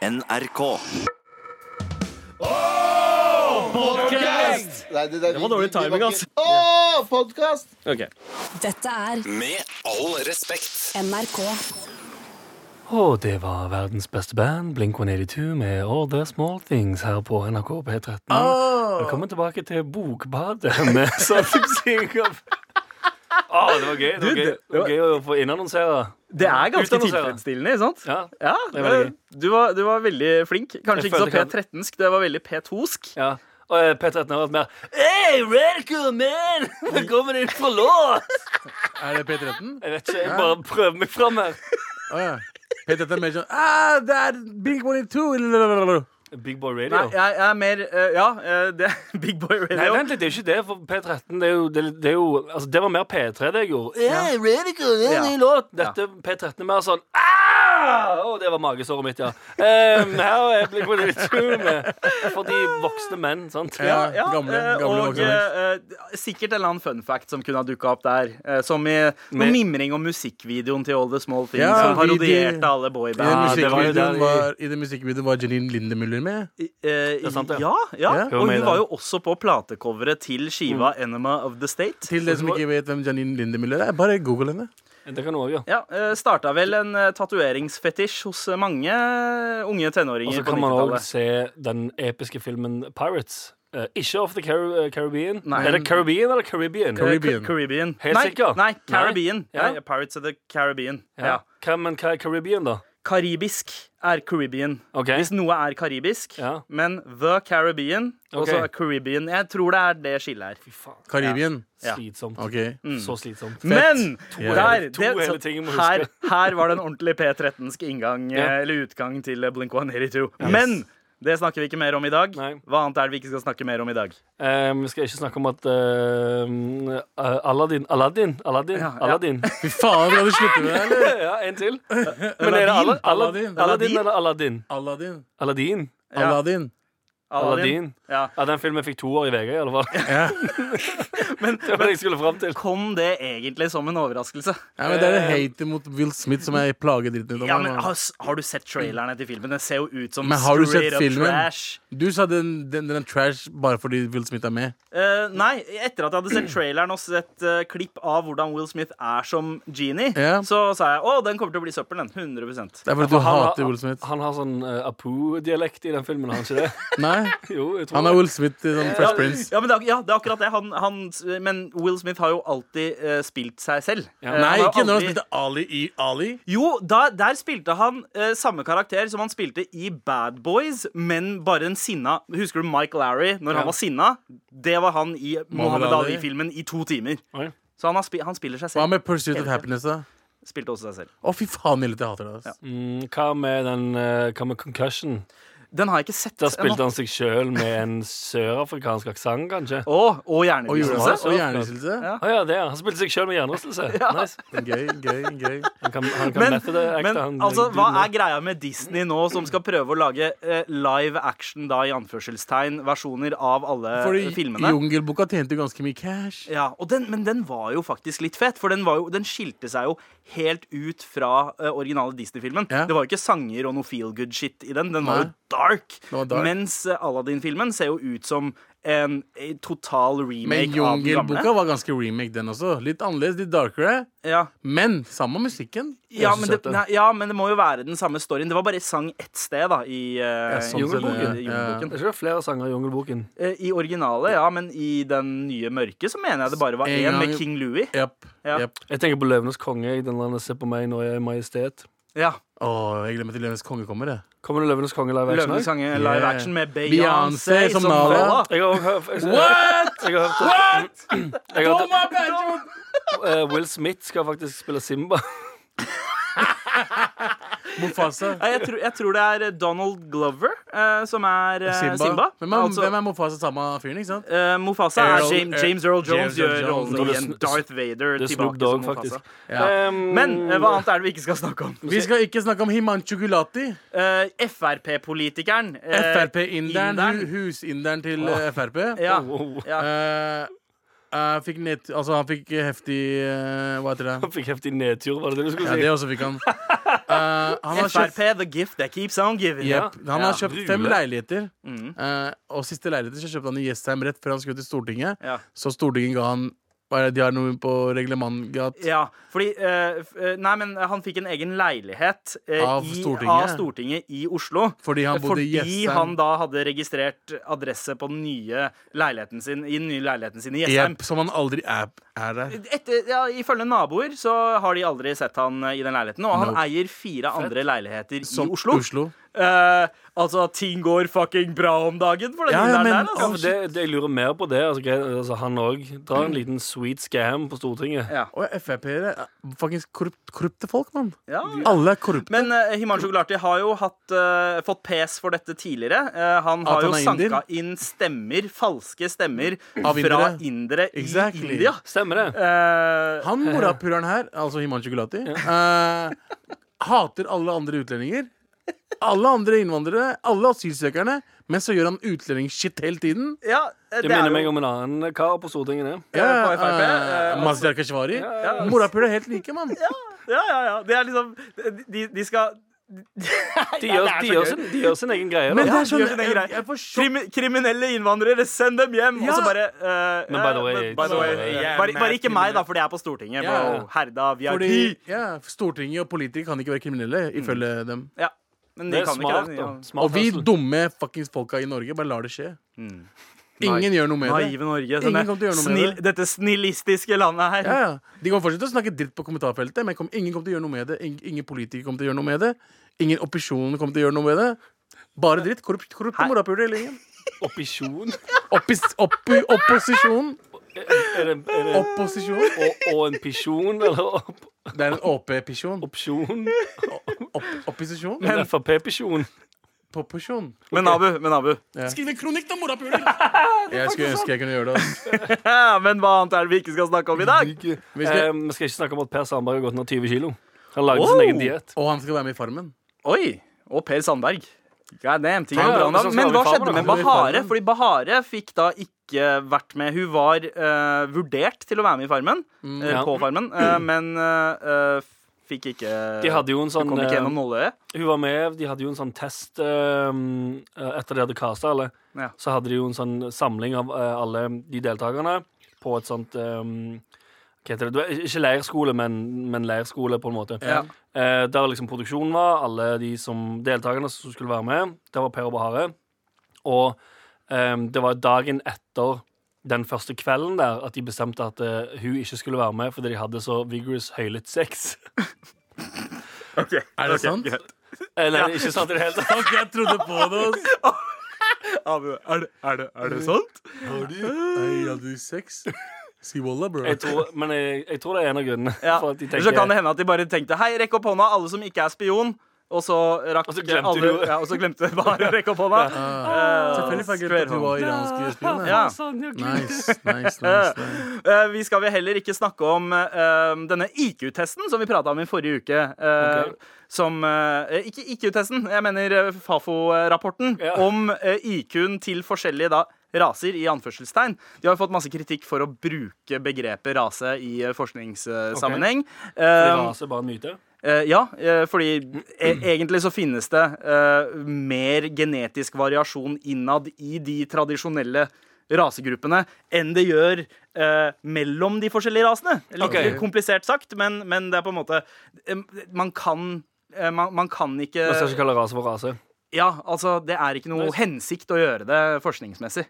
NRK. Nei, det, Det var dårlig timing, altså. Å, podkast! Okay. Dette er Med all respekt. NRK. Og det var verdens beste band, Blink 182, med All The Small Things her på NRK P13. Velkommen tilbake til Bokbadet med Salting of Å, det var gøy. Det var Du, gøy, det- var gøy å få innannonsere. Det er ganske tilfredsstillende, sant? Ja. Ja, Det gøy. du, var, du var veldig flink. Kanskje Jeg ikke så P13sk, det var veldig P2sk. ja. Og eh, P13 har vært mer Hey, radical man! Velkommen inn fra låt! Er det P13? Jeg vet ikke, jeg bare prøver meg fram her. Oh, ja. P13 er mer sånn ah, Det er Blink 182 Big Boy Radio. Nei, jeg, jeg er mer uh, Ja, eh, det er Big Boy Radio. Nei, vent litt, det er ikke det, for P13 det er jo, det, det er jo altså, Det var mer P3 det jeg gjorde. Yeah, radical, det er en ny låt. Dette P13 er mer sånn ah! Å, det var magesåret mitt, ja. Um, her er på 182 med for de voksne menn, sant? Ja, Ja, gamle, eh, gamle og eh, eh, sikkert en eller annen fun fact som kunne ha dukka opp der. eh, som i noe Med- mimring om musikkvideoen til All The Small Things, Ja, som parodierte alle I den boyband. Det var musikkvideoen i- var, den musikkvideoen var Janine Lindemüller med. Eh, er sant, det. ja, ja. Ja. Og hun var jo også på platecoveret til skiva Enema of the State. Til dere som ikke vet hvem Janine Lindemüller er, bare google henne. Det kan også gjøre. Ja, eh, Starta vel en uh, tatoveringsfetisj hos eh, mange unge tenåringer. Og så kan man òg se den episke filmen Pirates. Eh, ikke Off the Car eh, Caribbean. Nei. Er det Caribbean eller Caribbean? Eh, Caribbean. Caribbean. Helt nei, sikker? Nei, Caribbean. Nei? Ja. Pirates of the Caribbean. Ja. Ja. Hva, men hva er Caribbean, da? Karibisk er Caribbean. Okay. Hvis noe er karibisk, Ja. men The Caribbean og så okay. er Caribbean. Jeg tror det er det skillet her. Fy faen. Caribbean. Ja. Slitsomt. Mm. Så slitsomt. Men to, der, To det, hele så, her, her var det en ordentlig P13sk inngang, Ja. eh, eller utgang til Blink 182. Men det snakker vi ikke mer om i dag. Nei. Hva annet er det vi ikke skal snakke mer om i dag? Eh, vi skal ikke snakke om at uh, Aladdin Aladdin? Aladdin? Ja, ja. Fy faen, kan du slutte med det, eller? ja, en til. Men er det Ala- Ala- Aladdin. Aladdin eller Aladdin? Aladdin. Aladdin? Aladdin. Aladdin. Ja. Ja, den filmen fikk to år i VG, i alle fall. Ja. Men, Det var det jeg skulle fram til. kom det egentlig som en overraskelse? Ja, men Det er det hatet mot Will Smith som jeg plager dritten ut av. Ja, men har, har du sett trailerne til filmen? Den ser jo ut som Men har du straight sett up filmen? trash. Du sa den, den, den er trash bare fordi Will Smith er med. Uh, nei, etter at jeg hadde sett traileren og sett uh, klipp av hvordan Will Smith er som genie, Ja. så sa jeg å, den kommer til å bli søppel, den. 100% Det er fordi du han, hater Will Smith. han har sånn uh, Apu-dialekt i den filmen, har han ikke det? Nei, Jo, han er. Will Smith i sånn Fresh Prince. Ja, men det er, ja, det er akkurat det. Han, han, men Will Smith har jo alltid uh, spilt seg selv. Ja. Eh, Nei, han ikke når han spilte Ali i Ali. Jo, da, der spilte han uh, samme karakter som han spilte i Bad Boys, men bare en sinna Husker du Mike Larry når Ja. han var sinna? Det var han i Mohammed Ali. Ali-filmen i to timer. Oi. Så han, har spi han spiller seg selv. Hva med Pursuit of Happiness, da? Spilte også seg selv. Å, fy faen, jeg hater det. ass. Mm, hva med den uh, Hva med Concussion? Den har jeg ikke sett Da spilte han seg sjøl med en sørafrikansk aksent, kanskje? Å Og, hjernerystelse. hjerne- og hjernerystelse? Ja. ja, det, ja. Han spilte seg sjøl med hjernerystelse. Nice. Gøy, gøy, gøy. Han kan, han kan Men, det. men han, altså, hva er greia med Disney nå, som skal prøve å lage eh, live action, da i anførselstegn, versjoner av alle Fordi filmene? Jungelboka tjente ganske mye cash. Ja, og den, Men den var jo faktisk litt fet, for den, var jo, den skilte seg jo helt ut fra uh, originale Disney-filmen. Ja. Det var jo ikke sanger og noe feel good shit i den. Den var jo dark. var dark. Mens uh, Aladdin-filmen ser jo ut som en, en total Men remake av den Jungelboka var ganske remake, den også. Litt annerledes, litt darkere. Ja. Men samme musikken. Ja, men det, nei, ja, men det må jo være den samme storyen. Det var bare sang ett sted, da, i uh, Ja, sånn Jungelboken. sett, ja. Det er ikke flere sanger i Jungelboken. Uh, I originalet, ja, men i den nye mørke så mener jeg det bare var En én gang- med King Louis. Yep. Ja. japp. Jeg tenker på Løvenes konge. i Den landet Se på meg når jeg er majestet. Ja. Åh, jeg glemmer til Løvenes konge kommer, jeg. Kommer det Løvenes konge live action? Løvenes konge live Yeah. action med Beyoncé Beyoncé som som Nala. Jeg har hørt jeg, What?! Jeg har hørt Jeg har hørt Eh, Will Smith skal faktisk spille Simba. Mofasa. Jeg, tror, jeg tror det er Donald Glover uh, som er uh, Simba. Simba. Hvem, er, Altså, hvem er Mofasa samme fyren, ikke sant? eh, Mufasa er James, James Earl Jones James Earl gjør rollen Darth Vader Det tilbake dog, som Mofasa. Faktisk. Ja. Um, Men eh, hva annet er det vi ikke skal snakke om? Vi skal ikke snakke om Himanchu Gulati. Eh, Frp-politikeren. eh, Frp-inderen. hu- Husinderen til eh, Frp. Ja. Wow. ja. Uh, eh, fikk ned, altså han fikk heftig uh, Hva heter det? Han fikk heftig nedtur, var det det du skulle Ja, si? det også fikk han. Han har kjøpt Frp, the gift that keeps on giving. Jepp. Han har Ja. kjøpt fem leiligheter. Mm. uh, og siste leiligheter så kjøpte han i Jessheim rett før han skulle til Stortinget. Ja. Så Stortinget ga han De har noe på reglementgat. Ja, fordi eh, eh, Nei, men han fikk en egen leilighet eh, Av i, Stortinget. av Stortinget i Oslo. Fordi han bodde i Fordi Jessheim. han da hadde registrert adresse på den nye leiligheten sin I den nye leiligheten sin i Jessheim. Yep, som han aldri er, er der. Etter, ja, Ifølge naboer så har de aldri sett han eh, i den leiligheten. Og han Nope. eier fire andre leiligheter Som i Oslo. Oslo. Eh, altså, ting går fucking bra om dagen for den Ja, ja, men- der altså. Ja, det, det jeg lurer mer på det. Altså, altså, han òg drar en liten sweet scam på Stortinget. ja. Og Frp-ere er faktisk korrupt, korrupte folk, mann. Ja. Alle er korrupte. Men uh, Himanshu Gulati har jo hatt, uh, fått pes for dette tidligere. Uh, han har han jo sanka inn stemmer, falske stemmer, Av fra indere. indere Exactly. i India. Stemmer det? Eh, Han morapuleren her, altså Himanshu Gulati, eh, hater alle andre utlendinger. Alle andre innvandrere, alle asylsøkerne. Men så gjør han utlendingshit hele tiden. ja, det, Det er minner jo- meg om en annen kar på Stortinget. Ja, Ja, uh, eh, eh, Mazyar Keshvari. ja. Morapuler er helt like, mann. Ja, ja, ja. Det er liksom De, de skal De gjør, de, gjør sin, de gjør sin egen greie. Men det er sånn egen greie. jeg jeg. Krimi kriminelle innvandrere, send dem hjem! Ja. Og så bare uh, Men by the way, eh, by the way, yeah, bare, bare ikke meg, da, for det er på Stortinget. Yeah. Bro. Herda, vi er Fordi ja, Stortinget og politikere kan ikke være kriminelle, ifølge dem. Ja. Men de Det er kan smart, ikke det. da. Ja. Smart Og vi hustle. dumme fuckings folka i Norge bare lar det skje. Ingen gjør noe med det. Norge. Ingen kommer til å gjøre noe med snill, det. dette snillistiske landet her. Ja, ja. De kommer fortsatt til å snakke dritt på kommentarfeltet, men kom, ingen kommer til å gjøre noe med det. Ingen, ingen politikere kommer til å gjøre noe med det. Ingen opposisjon kommer til å gjøre noe med det. Bare dritt. Korrupt, korrupt morapuler hele gjengen. Oppisjon? Oppis, oppi, opposisjon. Er det, er det Opposisjon. og, og en pisjon, eller opp, Det er en OP-pisjon. opsjon? Opp, opposisjon. Men, Frp-pisjon? Popposisjon. Men Abu, men Abu. Skriv en kronikk, da, morapuler! Jeg skulle ønske jeg kunne gjøre det. men hva annet er det vi ikke skal snakke om i dag? Vi skal, Eh, vi skal ikke snakke om at Per Sandberg har gått ned 20 kilo. Han lagde oh! sin egen diett. og han skal være med i Farmen. Oi! Og Per Sandberg. God damn, ting Ja, er bra ja, Men hva skjedde med Bahare? Fordi Bahare fikk da ikke vært med. Hun var uh, vurdert til å være med i Farmen, mm, Ja. på Farmen, uh, men uh, eh, fikk ikke De hadde jo en sånn Kom ikke eh, gjennom nåløyet. Hun var med, de hadde jo en sånn test um, etter de hadde casta alle. Ja. Så hadde de jo en sånn samling av uh, alle de deltakerne på et sånt um, Hva heter det? Det Ikke leirskole, men, men leirskole, på en måte. Ja. Eh, der liksom produksjonen var, alle de som deltakerne som skulle være med. Der var Per og Bahare. Og eh, det var dagen etter den første kvelden der at de bestemte at eh, hun ikke skulle være med fordi de hadde så vigorous høylytt sex. Er det sant? Eh, nei, ikke sant i det hele tatt. Fuck, jeg trodde på det. ass. Abu, er det, er det, er det sant? Hei, hadde du sex? Si walla, bro. Jeg tror, men jeg, jeg tror det er en av grunnene. Ja. For at de tenker, så kan det hende at de bare tenkte Hei, rekk opp hånda, alle som ikke er spion. Og så rakk Og så glemte alle, du ja, og så glemte de bare å rekke opp hånda. Ah, Selvfølgelig fikk jeg glemt at du var iransk spion. Ja. Nice, nice, nice, nice. Eh, vi skal vel heller ikke snakke om uh, denne IQ-testen som vi prata om i forrige uke. eh, Ok. Som eh, Ikke IQ-testen, jeg mener Fafo-rapporten Ja. om IQ-en til forskjellige da, raser, i anførselstegn. De har jo fått masse kritikk for å bruke begrepet rase i eh, forskningssammenheng. Okay. Um, rase bare en myte. Eh, ja, eh, fordi e egentlig så finnes det eh, mer genetisk variasjon innad i de tradisjonelle rasegruppene enn det gjør eh, mellom de forskjellige rasene. Litt okay. komplisert sagt, men, men det er på en måte Man kan man, man kan ikke Man skal ikke kalle rase for rase. Ja, altså, det er ikke noe Nice. hensikt å gjøre det forskningsmessig.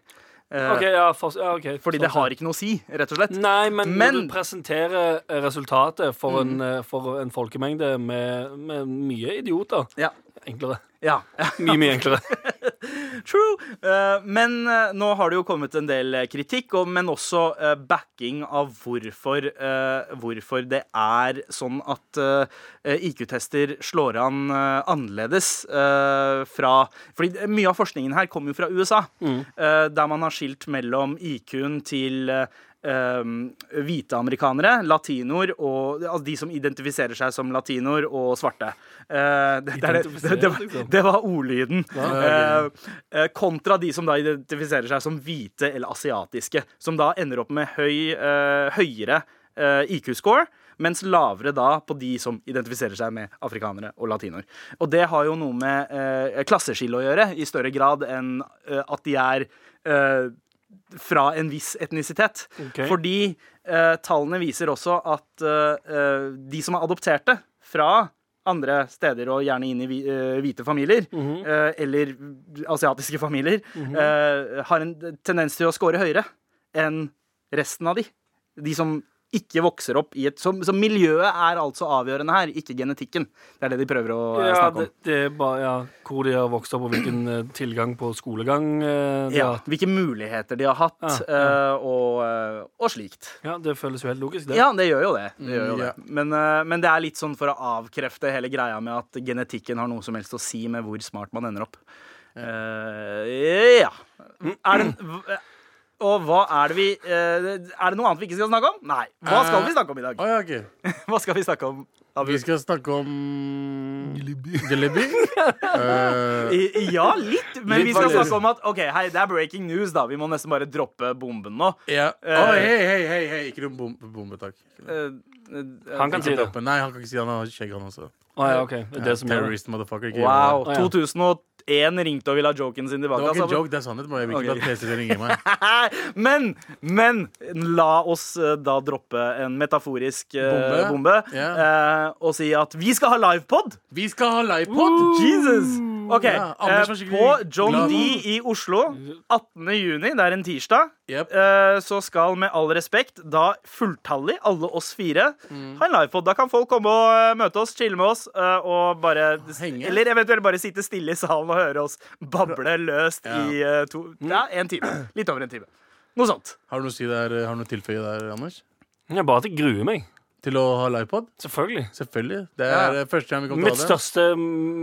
Eh, Ok, ja, for, ja, ok Fordi Sånn det har ikke noe å si, rett og slett. Nei, men, Men- når du presenterer eh, resultatet for, Mm. en, eh, for en folkemengde med, med mye idioter Ja. Enklere. Ja. Mye, mye enklere. True. Eh, men eh, nå har det jo kommet en del eh, kritikk, men også backing av hvorfor, hvorfor det er sånn at IQ-tester slår an annerledes fra Fordi mye av forskningen her kommer jo fra USA, mm. der man har skilt mellom IQ-en til hvite amerikanere, latinoer og altså de som identifiserer seg som latinoer og svarte. Eh, det, det, det, var, det var ordlyden. Eh, eh, kontra de som da identifiserer seg som hvite eller asiatiske. Som da ender opp med høy, høyere IQ-score, mens lavere da på de som identifiserer seg med afrikanere og latinoer. Og det har jo noe med eh, klasseskille å gjøre, i større grad enn eh, at de er eh, fra en viss etnisitet. Okay. Fordi eh, tallene viser også at eh, eh, de som er adopterte fra andre steder, og gjerne inn i eh, hvite familier, eh, eller asiatiske familier, eh, har en tendens til å score høyere enn resten av de. De som ikke vokser opp i et Så, så miljøet er altså avgjørende her, ikke genetikken. Det er det de prøver å Ja, snakke det, om. det er bare ja, hvor de har vokst opp, og hvilken eh, tilgang på skolegang eh, de Ja, har hatt. hvilke muligheter de har hatt, Ja, ja. eh, og, og slikt. Ja, det føles jo helt logisk, det. Ja, det gjør jo det. det, gjør jo Mm, det. Men, men det er litt sånn for å avkrefte hele greia med at genetikken har noe som helst å si med hvor smart man ender opp. Eh, ja. Er det, og hva er det vi eh, Er det noe annet vi ikke skal snakke om? Nei. Hva skal vi snakke om i dag? Oh, ja, ok. Hva skal vi snakke om? Abu? Vi skal snakke om Jalebi. uh... Ja, litt. Men Litt vi skal snakke om at OK, hei, det er breaking news, da. Vi må nesten bare droppe bomben nå. ja. Eh, Å, hei, hei, hei, hei. Ikke noe bom bombe, takk. Eh, eh, Han kan si det. Nei, han kan ikke si det. Han har skjegg, han også. Oh, ja, okay. Det er det som gjør det. Terrorist motherfucker. Ikke Wow. Å, ja. 2001 ringte og ville ha joken sin Det tilbake. var ikke en altså. joke, det er sannhet. men Jeg vil ikke Ok. at PC skal ringe meg. men, men la oss eh, da droppe en metaforisk eh, Bombe. bombe, Ja. eh, og si at vi skal ha livepod! Vi skal ha livepod! Jesus! OK. Ja, Anders var eh, skikkelig på John glad. D i Oslo 18. juni, det er en tirsdag, Yep. eh, så skal med all respekt da fulltallig, alle oss fire, Mm. ha en livepod. Da kan folk komme og eh, møte oss, chille med oss, eh, og bare Henge. Eller eventuelt bare sitte stille i salen og høre oss bable løst Ja. i eh, to Ja, en time. Litt over en time. Noe sånt. Har du noe å si der, har du noe å tilføye der, Anders? Jeg bare at jeg gruer meg. Til å ha livepod? Selvfølgelig. Selvfølgelig. Det er Ja. eh, første gang vi kommer til å ha det. største,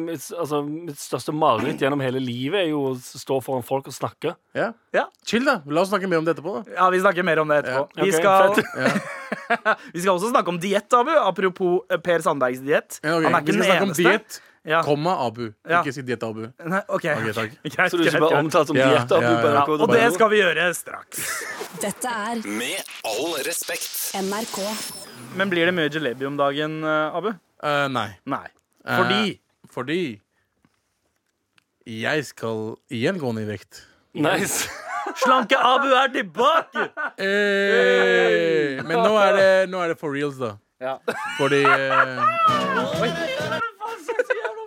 mitt, altså, mitt største mareritt gjennom hele livet er jo å stå foran folk og snakke. Ja. Ja. Chill, da. La oss snakke mer om det etterpå. da Ja, Vi snakker mer om det etterpå. Ja, Vi, okay, skal, vi skal også snakke om diett, Abu. Apropos eh, Per Sandbergs diett. Ja, ok. Han er ikke den eneste. diett, Ja. komma Abu. Ja. Ikke si diett, Abu. Nei, OK. Ok, takk. Greit, Så du skal greit, bare omtale omtalt som Ja, diett? ja, ja. Ja, og det skal vi gjøre straks. Dette er Med all respekt. NRK. Men blir det mye jalebi om dagen, eh, Abu? Eh, nei. Nei. Eh, Fordi Fordi jeg skal igjen gå ned i vekt. Nice. Slanke Abu er tilbake! Eh, men nå er, det, nå er det for reals, da. Ja. Fordi eh, Oi.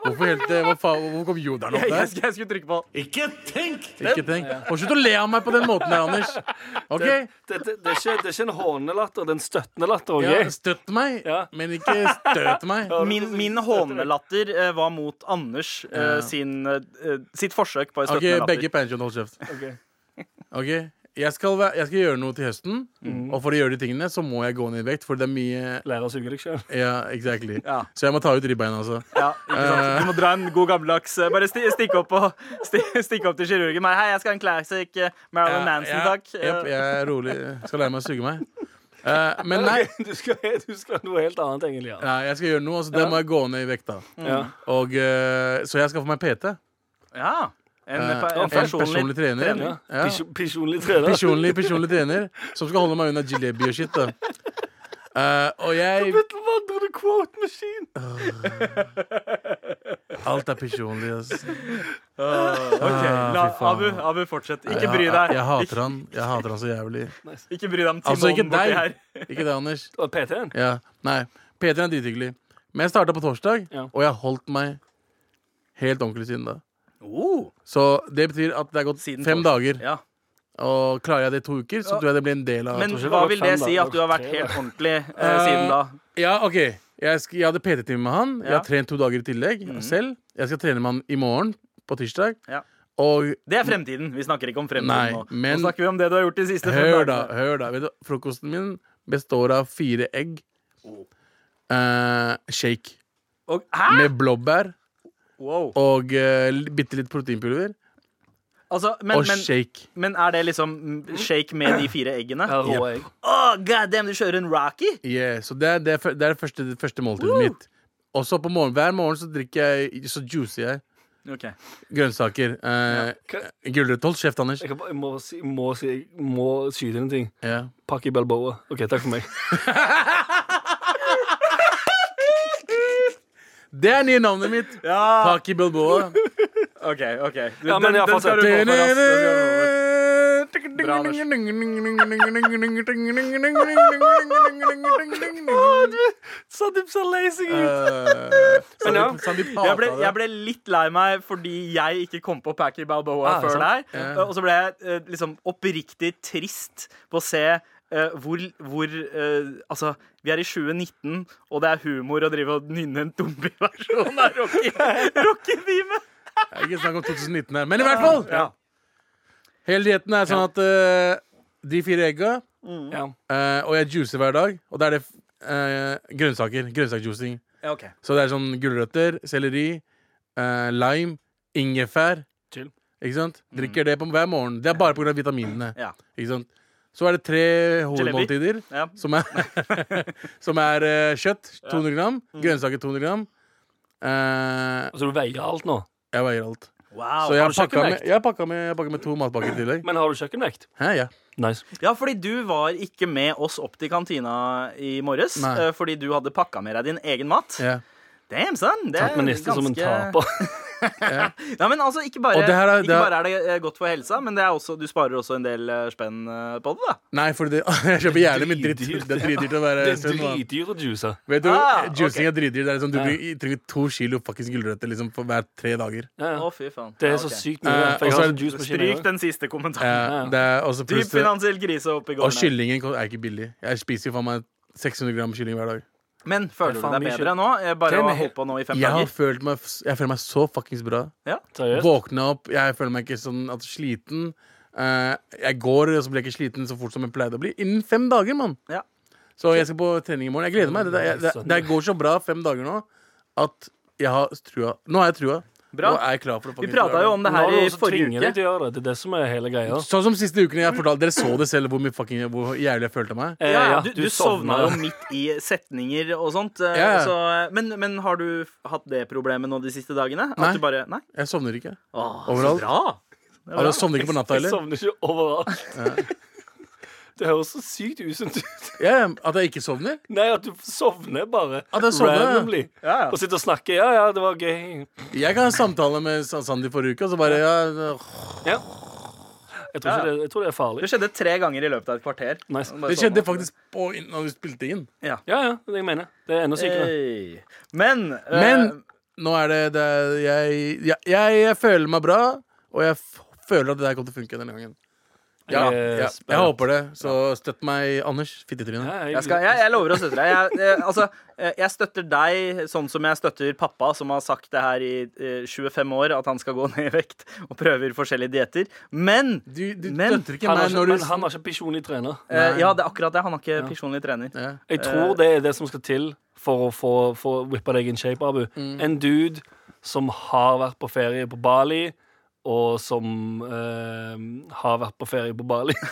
Hvorfor helt det? Hva faen? Hvorfor kom joderen opp Jeg, der? jeg, skulle- jeg skulle trykke på. Ikke tenk! Ikke tenk. Og slutt å le av meg på den måten der, Anders. OK? Det, det, det, det, er ikke, det er ikke en hånende latter, det er en støttende latter. ok? Ja, støtt meg, Ja. men ikke støt meg. Min, min hånelatter eh, var mot Anders eh, sin, eh, sitt forsøk på en OK, støttende latter. begge panchoen, hold kjeft. Ok. Jeg skal, være, jeg skal gjøre noe til høsten, Mm. og for å gjøre de tingene så må jeg gå ned i vekt, for det er mye Lære å suge deg sjøl. Ja, exactly. Ja. Så jeg må ta ut ribbeina, altså. Ja, ikke? Du må dra en god gammeldags eh, Bare sti, stikke opp, sti, stikke opp til kirurgen. Men, Hei, jeg skal ha en classic eh, Marilyn Manson, ja, takk. Jepp, jeg er rolig. Skal lære meg å suge meg. Uh, men nei, Du, skal, du skal noe helt annet, egentlig. Ja, jeg skal gjøre noe, så det må jeg gå ned i vekt, da. Mm. Og, uh, så jeg skal få meg PT. Ja. En, Eh, en en personlig, personlig trener. trener. Ja. Personlig trener. Personlig, personlig trener som skal holde meg unna jalebi og shit. da Uh, Og jeg Vandrer du quote machine? Alt er personlig, ass. Ok, Ah, la. Abu, Abu, fortsett. Ikke bry deg. Jeg, jeg hater han Jeg hater han så jævlig. Ikke, ikke bry deg om Altså, ikke Timon borti her. Ikke deg, Anders. Og PT-en? Ja, Nei. P3 er drithyggelig. Men jeg starta på torsdag, Ja. og jeg har holdt meg helt ordentlig siden da. Oh, Så det betyr at det er gått Siden fem torsdag. dager. ja. Og klarer jeg det i to uker, så tror jeg det blir en del av Men hva vil det si at du har vært helt ordentlig eh, siden da? Ja, OK. Jeg, sk jeg hadde PT-time med han. Jeg har trent to dager i tillegg selv. Jeg skal trene med han i morgen, på tirsdag. Ja. Og Det er fremtiden. Vi snakker ikke om fremtiden Nei, nå. men- Nå snakker vi om det du har gjort de siste fem hør da, dagene. hør da. Vet du, frokosten min består av fire egg. Oh. eh, shake. Og, hæ? Med blåbær Wow. og uh, bitte litt proteinpulver. Altså, men, og men, shake. men er det liksom shake med de fire eggene? Ja, rå egg. Oh, god damn, du kjører en Rocky? Yeah, så det er det, er det, er første, det første måltidet mitt. Og så på morgen, hver morgen så drikker jeg Så juicer jeg Okay. grønnsaker. Uh, Gulrøtt. Hold kjeft, Anders. Jeg, kan bare, jeg må, si, må, si, må skyte inn en ting. Ja. Pakk i Balboa. OK, takk for meg. Det er nye navnet mitt. Ja, Paki Bilboa. OK. ok du, Ja, men den, den skal du få for Bra, Anders. skal du Sandeep så lazy ut. Eh, Men ja, Jeg ble, jeg ble litt lei meg fordi jeg ikke kom på Packy Balboa Ah, før sant. deg. Ja. Og så ble jeg eh, liksom oppriktig trist på å se eh, hvor, hvor uh, Altså, vi er i 2019, og det er humor å drive og nynne en Dumbi-versjon av Rocky- Rocky-theme. Det er Ikke snakk om 2019 her. Men i hvert fall! Ja. Hele dietten er sånn at uh, de fire egga, Ja. eh, og jeg juicer hver dag. Og da er det uh, grønnsaker. Grønnsaksjuicing. Ja, okay. Så det er sånn gulrøtter, selleri, eh, lime, ingefær. Chill. Ikke sant? Drikker det på hver morgen. Det er bare pga. vitaminene. Ja. Ikke sant? Så er det tre hovedmåltider, Ja. som er, som er uh, kjøtt 200 gram, grønnsaker 200 gram. Uh, så du veier alt nå. jeg veier alt. Wow. Så jeg har har du pakka med, kjøkkenvekt? jeg pakka med, jeg pakka med to matpakker i tillegg. Men har du kjøkkenvekt? Hæ, ja. Nice. Ja, fordi du var ikke med oss opp til kantina i morges. Nei. eh, Fordi du hadde pakka med deg din egen mat. Yeah. Damn, son. Det Tatt er med niste som en ganske- taper. Ja, men altså, ikke bare, det er- ikke det er- bare er det eh, godt for helsa, men det er også, du sparer også en del eh, spenn eh, på det, da. Nei, for det, jeg kjøper gjerne med dritt. Det er dritdyrt å være Det er sunn. mann. å juice. Vet du, Ah, Juicing okay. er dritdyrt. Det er liksom, du Ja. trenger to kilo fuckings gulrøtter liksom, for hver tre dager. Ja, Å, fy faen. Det er så sykt mye. Uh, Stryk den siste kommentaren. Ja. Dyp finansiell krise oppi gården. Og kyllingen er ikke billig. Jeg spiser jo faen meg 600 gram kylling hver dag. Men føler er du deg bedre nå? Eh, Bare Det å holdt på nå i fem Jeg, har dager? følt meg, jeg føler meg så fuckings bra. Ja, Våkna opp, jeg føler meg ikke sånn at sliten. Uh, jeg går, og så blir jeg ikke sliten så fort som jeg pleide å bli. Innen fem dager, mann! Ja. Så jeg skal på trening i morgen. Jeg gleder meg. Det, det, det, det går så bra fem dager nå at jeg har trua. Nå har jeg trua. Bra. Og er klar for å Vi prata jo om det her i forrige uke. til å gjøre det. Det er det som er hele greia. Sånn som siste ukene jeg fortalte Dere så det selv hvor, fucking, hvor jævlig jeg følte meg. Eh, Ja, ja, du, du sovna jo midt i setninger og sånt. eh, Ja. Så, men, men har du hatt det problemet nå de siste dagene? At Nei. du bare Nei? Jeg sovner ikke. Åh, Overalt. Så bra. Bra. sovner ikke på natta heller. Jeg sovner ikke overalt. Det høres så sykt usunt ut. Ja, at jeg ikke sovner? Nei, at du sovner bare. At jeg sovner. Randomly. Ja, ja. Og sitter og snakker. Ja, ja, det var gøy. Jeg kan ha samtale med Sandy forrige uke, og så bare ja, Ja. Jeg tror, Ja, ikke det, jeg tror det er farlig. Det skjedde tre ganger i løpet av et kvarter. Nice. Det sånn. skjedde faktisk på, når vi spilte inn. Ja. Ja, ja, det jeg mener. Det er enda sykere. Hey. Men, Men nå er det, det er, jeg, jeg, jeg, jeg føler meg bra, og jeg f føler at det der kommer til å funke denne gangen. Ja, Jeg er ja, jeg håper det. Så støtt meg, Anders. Fittetryne. Ja, jeg, skal, jeg, jeg lover å støtte deg. Jeg, eh, altså, eh, jeg støtter deg sånn som jeg støtter pappa, som har sagt det her i eh, 25 år, at han skal gå ned i vekt og prøver forskjellige dietter. Men Du, du Men- støtter ikke Han har meg ikke, når du men han har ikke personlig trener. eh, Ja, det er akkurat det. Han har ikke personlig trener. ja. Jeg tror det er det som skal til for å få, få whippa deg in shape, Abu. Mm. En dude som har vært på ferie på Bali, og som eh, har vært på ferie på Bali.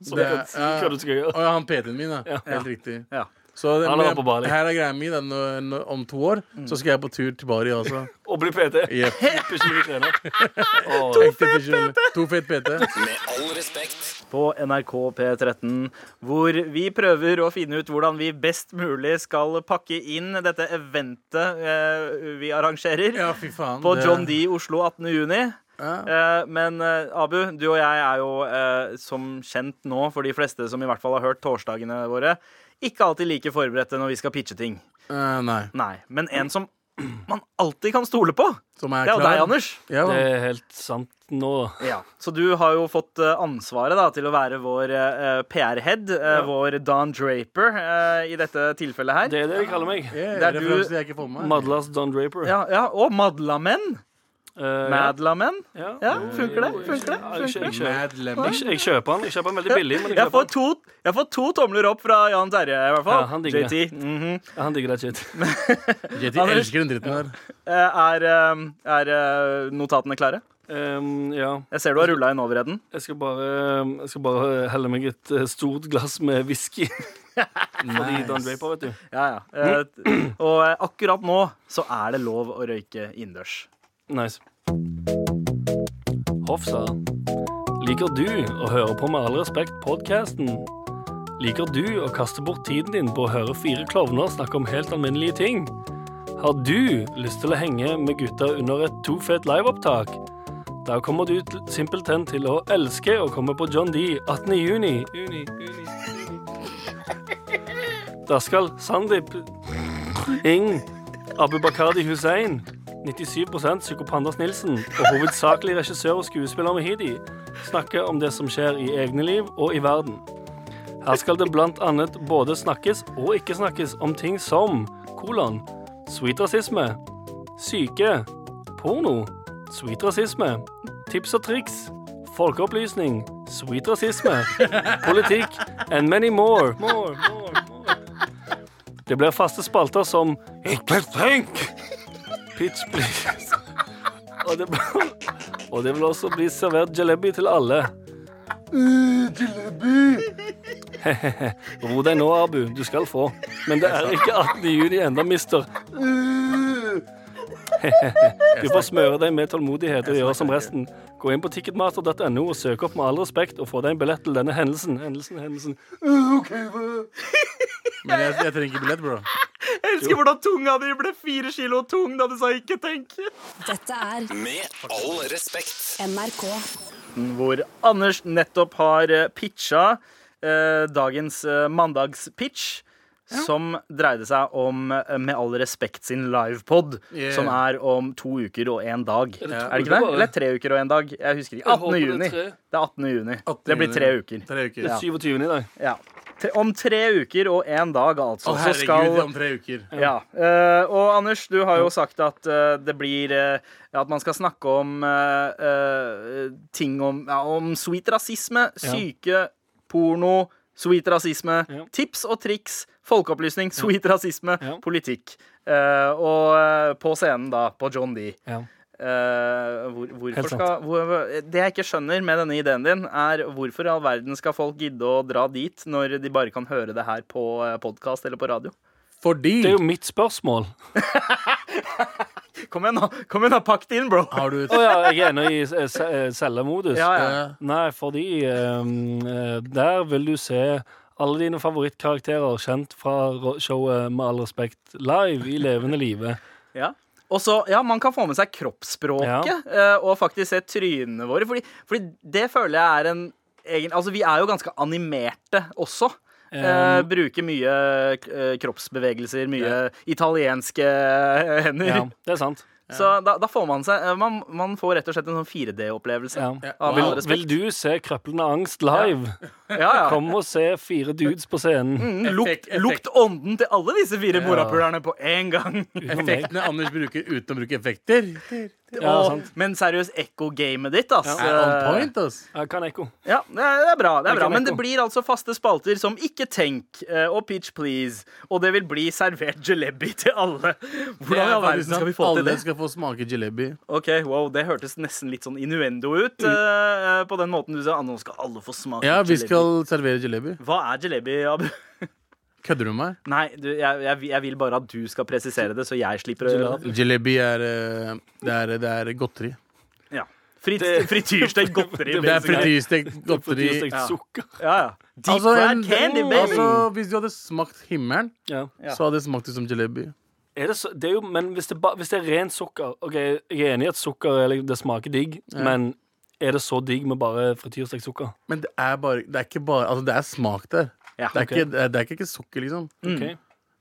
Som Det- kan si ja. hva du skal gjøre. Å ja, han PT-en min, da. Ja. Helt riktig. Ja. Så det, Han har men- vært på Bali. her er greia mi. Om to år så skal jeg på tur til Bali også. Og bli PT. Yep. to fet PT! To fet PT. Med all respekt. På NRK P13, hvor vi prøver å finne ut hvordan vi best mulig skal pakke inn dette eventet eh, vi arrangerer. Ja, fy faen. På det- John D. Oslo 18. juni. Ja. Eh, men eh, Abu, du og jeg er jo eh, som kjent nå, for de fleste som i hvert fall har hørt torsdagene våre, ikke alltid like forberedte når vi skal pitche ting. Uh, nei. Nei. Men en som man alltid kan stole på, Som er det er jo deg, Anders. Ja, det er helt sant nå. Ja. Så du har jo fått ansvaret da, til å være vår uh, PR-head, eh, vår Don Draper, uh, i dette tilfellet her. Det er det de kaller meg. Yeah, Det er det er jeg ikke får med meg. Madlas Don Draper. Ja, ja, Og Madlamen. Eh, Madlamen. ja. Ja, funker det? Funker det? Funker det? jeg, jeg, kjøper den. Jeg kjøper den veldig billig, men jeg Jeg får, to, jeg får to tomler opp fra Jan Terje, i hvert fall. Ja, han digger JT. -hmm. Ja, han digger det shit. JT elsker den dritten der. Eh, Er, eh, er notatene klare? Um, ja. Jeg ser du har rulla inn overheden. Jeg skal bare, jeg skal bare helle meg et stort glass med whisky. Fordi Don Draper, vet du. Ja, ja. Eh, og akkurat nå så er det lov å røyke innendørs. Nice. Hofsa. Liker du å høre på Med all respekt podcasten? Liker du å kaste bort tiden din på å høre fire klovner snakke om helt alminnelige ting? Har du lyst til å henge med gutta under et tofet liveopptak? Da kommer du simpelthen til å elske å komme på John D 18. juni. Da skal Sandeep Ing, Abu Bakadi Hussein, 97% psykopandas Nilsen og hovedsakelig regissør og skuespiller Mehidi snakker om det som skjer i egne liv og i verden. Her skal det blant annet både snakkes og ikke snakkes om ting som kolon, sweet rasisme, syke, porno, sweet rasisme, tips og triks, folkeopplysning, sweet rasisme, politikk and many more. more, more, more. Det blir faste spalter som Ikke tenk! Pitch, please. Og det, og det vil også bli servert jalebi til alle. Ro deg nå, Abu. Du skal få. Men det er ikke 18. juni enda, mister. Du får smøre deg med tålmodighet og gjøre som resten. Gå inn på ticketmaster.no og søk opp med all respekt og få deg en billett til denne hendelsen. Hendelsen, hendelsen. Men jeg, jeg trenger ikke billett, bro. Jeg elsker hvordan tunga di ble fire kilo tung da du sa 'ikke tenk'. Dette er Med all respekt. NRK. Hvor Anders nettopp har eh, pitcha eh, dagens eh, mandagspitch. Som dreide seg om eh, Med all respekt sin livepod, Yeah. som er om to uker og én dag. det Er det ikke det? Eller tre uker og én dag? Jeg husker ikke. Jeg 18. håper det er juni. Det er 18. juni. 18. Det blir tre uker. Tre uker. Det er 27. i dag. Ja. Om tre uker og én dag, altså. Å, så herregud, skal om tre uker. Ja. Uh, og Anders, du har jo sagt at uh, det blir uh, At man skal snakke om ting om, ja, om sweet rasisme, syke, porno, sweet rasisme, Ja. tips og triks, folkeopplysning, sweet rasisme, Ja. politikk. Eh, og på scenen, da, på John D. Ja. Eh, hvor, skal, hvor, det jeg ikke skjønner med denne ideen din, er hvorfor i all verden skal folk gidde å dra dit når de bare kan høre det her på podkast eller på radio? Fordi Det er jo mitt spørsmål. Kom igjen, nå! Kom igjen, nå, Pakk det inn, bro! har du et Å ja, jeg er ennå i eh, eh, cellemodus. Ja, ja. Eh, Nei, fordi eh, der vil du se alle dine favorittkarakterer kjent fra showet Med all respekt live i levende live. ja. Og så, ja, man kan få med seg kroppsspråket ja. og faktisk se trynene våre. Fordi, fordi det føler jeg er en egen Altså, vi er jo ganske animerte også. Eh, Um, bruker mye eh, kroppsbevegelser, mye italienske hender. ja, det er sant. Så da, da får man seg eh, man, man får rett og slett en sånn 4D-opplevelse. Ja. Wow. Vil, vil du se Krøplende angst live? Ja, ja. Kom og se fire dudes på scenen. Mm, lukt, lukt ånden til alle disse fire morapulerne på én gang. Effektene Anders bruker uten å bruke effekter, Ja, Og- men seriøst, ekko-gamet ditt, ass. er on point, ass. Jeg kan ekko. Ja, det er, det er bra. det er bra Men det blir altså faste spalter som Ikke tenk eh, og Pitch Please. Og det vil bli servert jalebi til alle. Hvordan i all verden skal vi få til det? Alle skal få smake jalebi. Ok, wow, Det hørtes nesten litt sånn innuendo ut. eh, på den måten du sa. Ah, nå skal alle få smake Ja, vi jalebi. skal servere jalebi. Hva er jalebi, Abu? Kødder du med meg? Nei, du, jeg, jeg, jeg vil bare at du skal presisere det, så jeg slipper å gjøre det. Jalebi er eh, Det er, det er godteri. Ja. Frit, frityrstekt godteri. Det er frityrstekt godteri. Frityrstekt Ja. sukker. Ja, ja. Deep Altså, en- candy, baby. altså, hvis du hadde smakt himmelen, Ja. Ja. så hadde det smakt ut som jalebi. Er det, så, det er jo, men hvis det, ba, hvis det er rent sukker OK, jeg er enig i at sukker eller, det smaker digg, men er det så digg med bare frityrstekt sukker? Men det er bare Det er ikke bare Altså, det er smak der. Ja, Det er, okay. ikke, det er, det er ikke, sukker, liksom. Okay.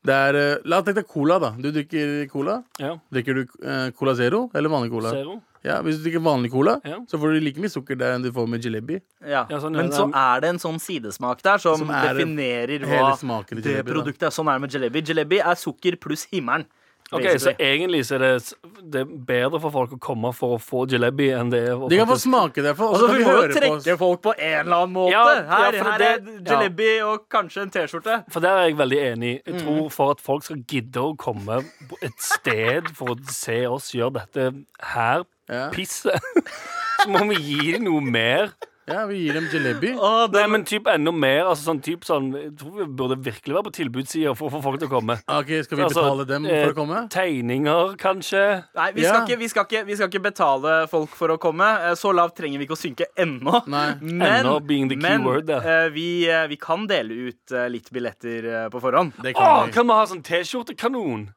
Det er eh, La oss tenke deg cola, da. Du drikker cola. ja. Drikker du uh, Cola Zero eller vanlig cola? Zero? Ja, Hvis du drikker vanlig cola, Ja. så får du like mye sukker der enn du får med jalebi. Ja. Ja, sånn, ja, Men så er- det en sånn sidesmak der som, Som er definerer hva det jalebi, produktet er. Sånn er det med jalebi. Jalebi er sukker pluss himmelen. Ok, Så egentlig så er det, det er bedre for folk å komme for å få jalebi enn det er De kan få smake det, for og så Altså, kan vi må jo høre på trekke folk på en eller annen måte. Ja, ja, her for her det- er jalebi og kanskje en T-skjorte. For der er jeg veldig enig. Jeg Mm. tror For at folk skal gidde å komme på et sted for å se oss gjøre dette her Ja. pisset, så må vi gi dem noe mer. Ja, vi gir dem jalebi. Nei, men typ enda mer. Altså sånn, typ sånn, jeg tror vi burde virkelig være på tilbudssida for å få folk til å komme. Ok, Skal vi Altså, betale dem eh, for å komme? Tegninger, kanskje. Nei, vi Ja. skal, ikke, vi, skal ikke, vi skal ikke betale folk for å komme. Eh, Så lavt trenger vi ikke å synke ennå. Men, Ennå being the key men word der. eh, vi, eh, vi kan dele ut eh, litt billetter eh, på forhånd. Det kan, kan vi. kan vi ha sånn T-skjortekanon?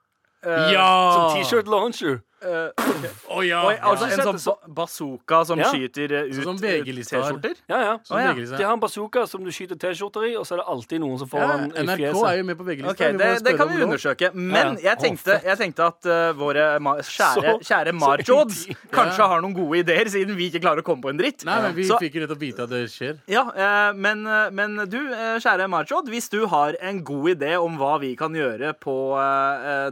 Ja! Som T-shirt launcher. Å ja! Oi, altså Ja. En sånn ba bazooka som Ja. skyter eh, ut Sånn eh, VG-lista. T-skjorter? Ja, ja. Sånn Å, ja. De har en bazooka som du skyter T-skjorter i, og så er det alltid noen som får ja, den i NRK er jo med på VG-lista. Okay, det, det kan vi undersøke. Men Ja. jeg, tenkte, jeg tenkte at uh, våre ma kjære, kjære Marjods kanskje Ja. har noen gode ideer, siden vi ikke klarer å komme på en dritt. Nei, men vi Så- fikk jo nettopp vite at det skjer. Ja, uh, men, men du, kjære Marjod, hvis du har en god idé om hva vi kan gjøre på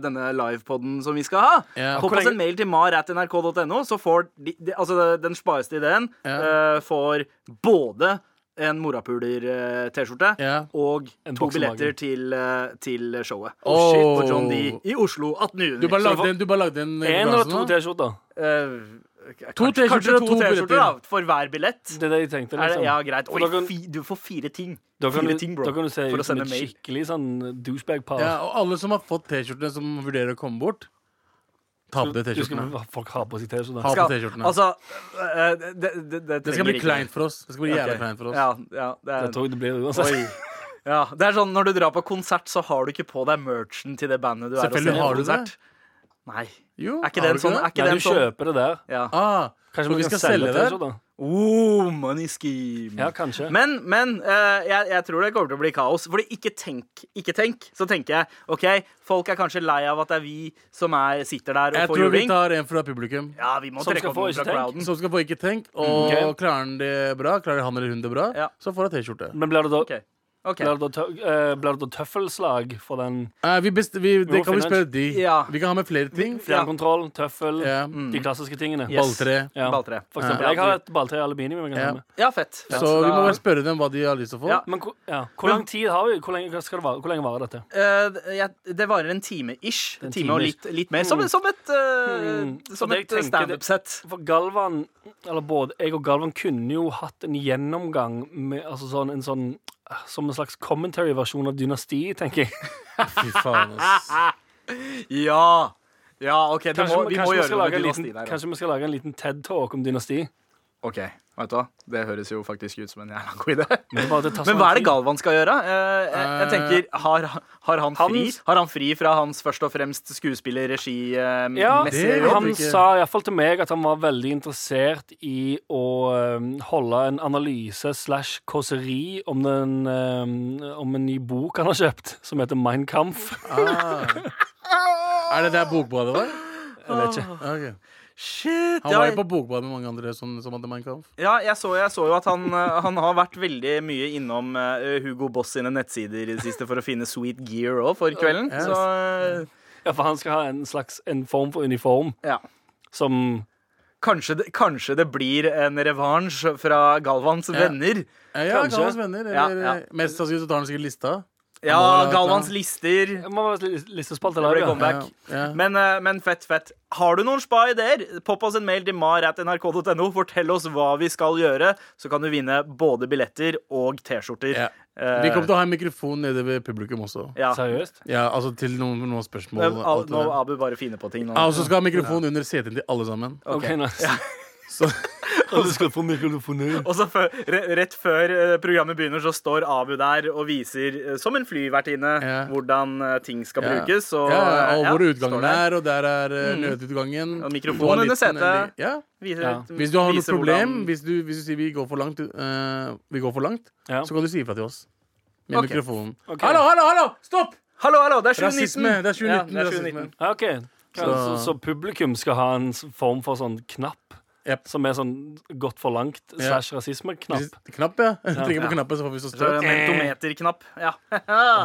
denne livepoden som vi skal ha, Ja. Hvor lenge- en mail til mar.nrk.no, så får de, de, altså den spareste ideen Ja. uh, får både en morapuler-T-skjorte Ja. og En to billetter til, eh, til showet. Oh, shit. På John D i Oslo 18. juni. Du bare lagde en, du bare lagde en En eller to? T-skjorter. Uh, To T-skjorter og to to T-skjorter da, billetter. for hver billett. Det er det jeg tenkte. Er det, Liksom. ja, greit. Oi, kan- fi, du får fire ting. Da kan, fire ting, bro. da kan du se ut som et skikkelig sånn douchebag-par. Ja, og alle som har fått T-skjortene som vurderer å komme bort, ta på deg T-skjortene. folk har på seg. Ha på T-skjortene. Altså, eh, det, det, det, Det skal bli ikke- kleint for oss. Det skal bli jævlig Ok. kleint for oss. Ja, ja, det er, Det tror det blir uansett. Oi. Ja, det er sånn Når du drar på konsert, så har du ikke på deg merchen til det bandet du er og Selvfølgelig ser på har du konsert. Nei. Jo, Er ikke har det en sånn, er ikke Nei, det du sånn kjøper det der. ja. Ah, Kanskje vi skal selge det? T-skjorter? Oh, money scheme. Ja, kanskje. Men, men eh, jeg, jeg tror det kommer til å bli kaos. Fordi ikke tenk, ikke tenk. Så tenker jeg OK, folk er kanskje lei av at det er vi som er, sitter der og Jeg får tror vi tar en fra publikum. Ja, vi må Som trekke skal opp noen fra crowden. Som skal få ikke tenk. Og okay. klarer han det bra, klarer han eller hun det bra, Ja. så får han T-skjorte. Men blir det da, Ok. Ok. blir det eh, det tøffelslag for den Uh, vi best, vi, det kan vi spørre de. Ja. Vi kan ha med flere ting. fjernkontroll, tøffel, Ja. de klassiske tingene? Yes. Balltre. Ja. Balltre. For eksempel. Ja. Jeg har et balltre i aluminium. Ja. fett. Så da- vi må bare spørre dem hva de har lyst til å få. Ja. Men hvor, ja. hvor lang tid har vi? Hvor lenge, skal det vare? Hvor lenge varer dette? Uh, det varer en time ish. En time og litt, litt mer. Som, som et, uh, Mm. som et standup-sett. For Galvan, eller både jeg og Galvan kunne jo hatt en gjennomgang med altså sånn, en sånn Som en slags commentary-versjon av Dynasti, tenker jeg. Fy faen, ass. Ja. Ja, OK, det Kanskje, må, vi må gjøre skal lage med en dynasti liten, der. kanskje vi skal lage en liten TED-talk om dynasti. OK, vet du hva? Det høres jo faktisk ut som en jævla god idé. Men, det hva er det. Galvan skal gjøre? Eh, jeg, jeg tenker, Har, har han fri Har han fri fra hans først og fremst skuespiller-regi? Uh, Ja, Det han sa iallfall til meg at han var veldig interessert i å um, holde en analyse slash kåseri om, den, um, om en ny bok han har kjøpt, som heter Mein Kampf. Ah. Er det der Bokbadet var? Jeg vet ikke. Ok. Shit! Han var jo på Bokbadet med mange andre som, som hadde Minecraft. Ja jeg, så, jeg så jo at han, eh, han har vært veldig mye innom eh, Hugo Boss sine nettsider i det siste for å finne sweet gear òg for kvelden. Yes. Så eh, Ja, for han skal ha en slags en form for uniform ja. som Kanskje det, kanskje det blir en revansj fra Galvans Ja. venner. Ja, ja Galvans venner. Ja, Eller, ja. Mest sannsynlig så tar han sikkert lista. Ja, Galvans lister. Det må listespalte comeback. Ja, ja. Men, eh, men fett, fett. Har du noen spa-ideer? Popp oss en mail til mar.nrk.no. Fortell oss hva vi skal gjøre, så kan du vinne både billetter og T-skjorter. Ja. Eh, Vi kommer til å ha en mikrofon nede ved publikum også. ja. Seriøst? Ja, altså til noen, noen spørsmål. Men, al- alt Nå. Abu bare finner på ting nå. Ja, og så skal ha mikrofon under setet til alle sammen. OK, nice. Så, Og du skal få mikrofoner. Og så før, Rett før eh, programmet begynner, så står Abu der og viser, eh, som en flyvertinne, Ja. hvordan eh, ting skal Ja. brukes. Og, ja, og hvor ja, utgangen er, og der er Mm. nødutgangen. Og mikrofonen under setet. Ja. Viser, Ja. Hvis du har noe problem, hvordan- hvis, du, hvis du sier vi går for langt, uh, vi går for langt Ja. så kan du si ifra til oss. Med okay. mikrofonen. Okay. Hallo, hallo, hallo! Stopp! Hallo, hallo, det er 2019! Rasisme. Det er 2019. Ja, det er 2019. Ja, OK. Så, Så- så publikum skal ha en form for sånn knapp Yep. som er sånn gått for langt Ja. slash rasisme-knapp. Knapp, ja. Trykker på Ja. knappen, så får vi så Så det støt. Mentometerknapp. Ja.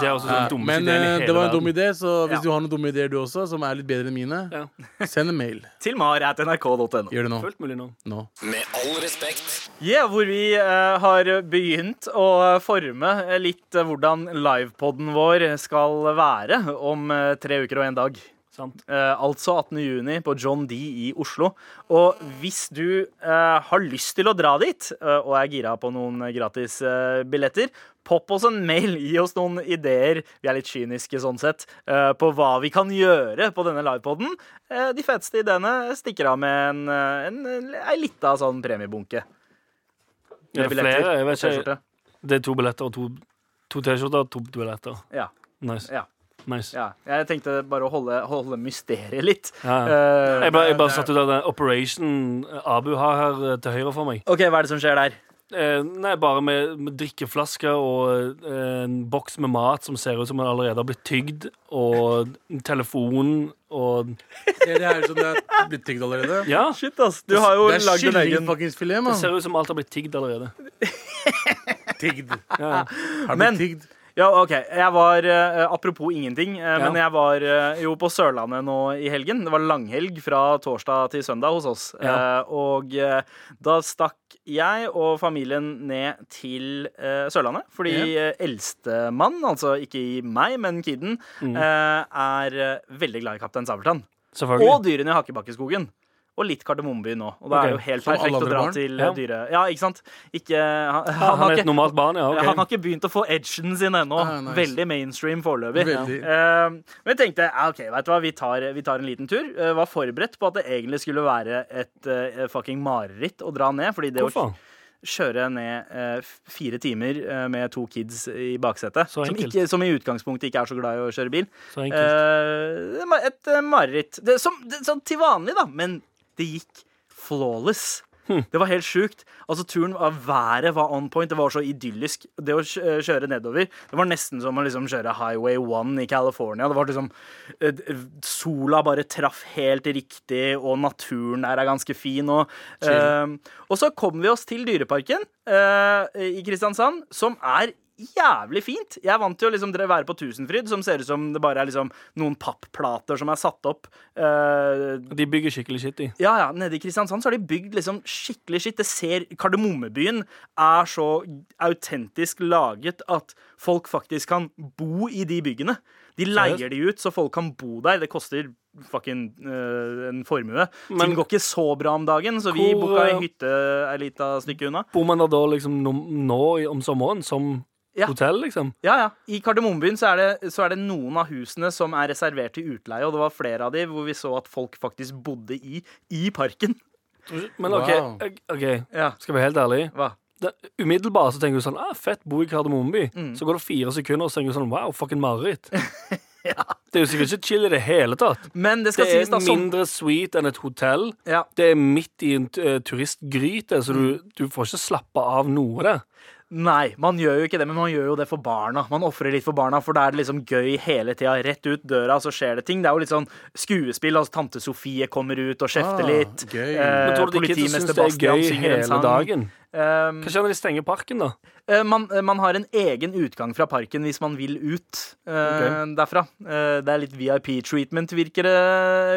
Det er også sånn Ja, dummeste Men ideen i eh, hele det var en dum idé, så hvis Ja. du har noen dumme ideer du også, som er litt bedre enn mine, Ja. send en mail. Til mar.nrk.no. Gjør det nå. Fullt mulig nå. nå. Med all respekt. Yeah, hvor vi uh, har begynt å forme eh, litt uh, hvordan livepoden vår skal være om uh, tre uker og en dag. Sant? Eh, altså 18. juni på John D i Oslo. Og hvis du eh, har lyst til å dra dit, eh, og er gira på noen gratis eh, billetter, popp oss en mail. Gi oss noen ideer. Vi er litt kyniske sånn sett. eh, på hva vi kan gjøre på denne livepoden. Eh, de feteste ideene stikker av med en, en, en, en, lita sånn premiebunke. Er det Med flere? Jeg vet ikke. Det er to billetter og to, to T-skjorter og to billetter. Ja. Nice. Ja. Nice. Ja, jeg tenkte bare å holde, holde mysteriet litt. Ja. Uh, Jeg bare, jeg bare satt ut av den Operation Abu har her eh, til høyre for meg. OK, hva er det som skjer der? Eh, nei, bare med, med drikkeflasker og eh, en boks med mat som ser ut som den allerede har blitt tygd, og telefon og Det er som det er blitt tygd allerede. Ja, Shit, ass. Du har jo Det lagd en egen det ser ut som alt har blitt tygd allerede. tygd. Ja. Har Men- blitt tigd. Ja, OK. Jeg var eh, Apropos ingenting, eh, men jeg var eh, jo på Sørlandet nå i helgen. Det var langhelg fra torsdag til søndag hos oss. Og da stakk jeg og familien ned til uh, Sørlandet. Fordi Ja. uh, eldstemann, altså ikke i meg, men kiden, eh, er eh, veldig glad i Kaptein Sabeltann. Og dyrene i Hakkebakkeskogen. Og litt Kardemommeby nå. Og da okay. er det jo helt som perfekt å dra barn? til Ja. eh, dyre... Ja, ikke sant? Ikke, han, han, han har ikke, normalt barn, ja. han har ikke begynt å få edgen sin ennå. Ah, nice. Veldig mainstream foreløpig. Eh, men jeg tenkte ja, ok, vet du hva, vi tar, vi tar en liten tur. Uh, var forberedt på at det egentlig skulle være et uh, fucking mareritt å dra ned. Fordi det Hvorfor? å kjøre ned eh, fire timer eh, med to kids i baksetet, Så som, ikke, som i utgangspunktet ikke er så glad i å kjøre bil Så enkelt. Eh, et mareritt. Som, det, sånn til vanlig, da, men det gikk flawless. Hm. Det var helt sjukt. Altså turen var, Været var on point. Det var så idyllisk. Det å kjøre nedover Det var nesten som å liksom kjøre Highway 1 i California. Det var liksom eh, Sola bare traff helt riktig, og naturen der er ganske fin. Og, eh, og så kom vi oss til Dyreparken eh, i Kristiansand, som er jævlig fint. Jeg er vant til å liksom være på Tusenfryd, som ser ut som det bare er liksom noen papplater som er satt opp. Uh, De bygger skikkelig skitt, de. ja, ja, Nede i Kristiansand så har de bygd liksom skikkelig skitt. Det ser, Kardemommebyen er så autentisk laget at folk faktisk kan bo i de byggene. De leier de ut så folk kan bo der. Det koster fucking uh, en formue. Men- Ting går ikke så bra om dagen, så vi Hvor, booka ei eh, hytte ei lita stykke unna. Bor man da liksom nå, nå om sommeren som Ja. hotell, liksom? Ja, ja. I Kardemommebyen så, det- så er det noen av husene som er reservert til utleie, og det var flere av de hvor vi så at folk faktisk bodde i, i parken. Men OK, Wow. okay. Ja, skal vi være helt ærlige. hva? Det, umiddelbart så tenker du sånn ah, Fett, bo i Kardemommeby. Mm. Så går det fire sekunder, og så tenker du sånn Wow, fucking mareritt. Det er jo sikkert ikke chill i det hele tatt. Men det skal Det sies, da, som mindre sweet enn et hotell. ja, Det er midt i en uh, turistgryte, så du, du får ikke slappe av noe der. Nei, man gjør jo ikke det, men man gjør jo det for barna. Man ofrer litt for barna, for da er det liksom gøy hele tida. Rett ut døra, så skjer det ting. Det er jo litt sånn skuespill. Altså, Tante Sofie kommer ut og kjefter Ah, litt. gøy. Eh, Men tror du syns det er gøy hele dagen? Um, Hva skjer når de stenger parken, da? Uh, man, uh, man har en egen utgang fra parken hvis man vil ut uh, okay. derfra. Eh, det er litt VIP-treatment, virker,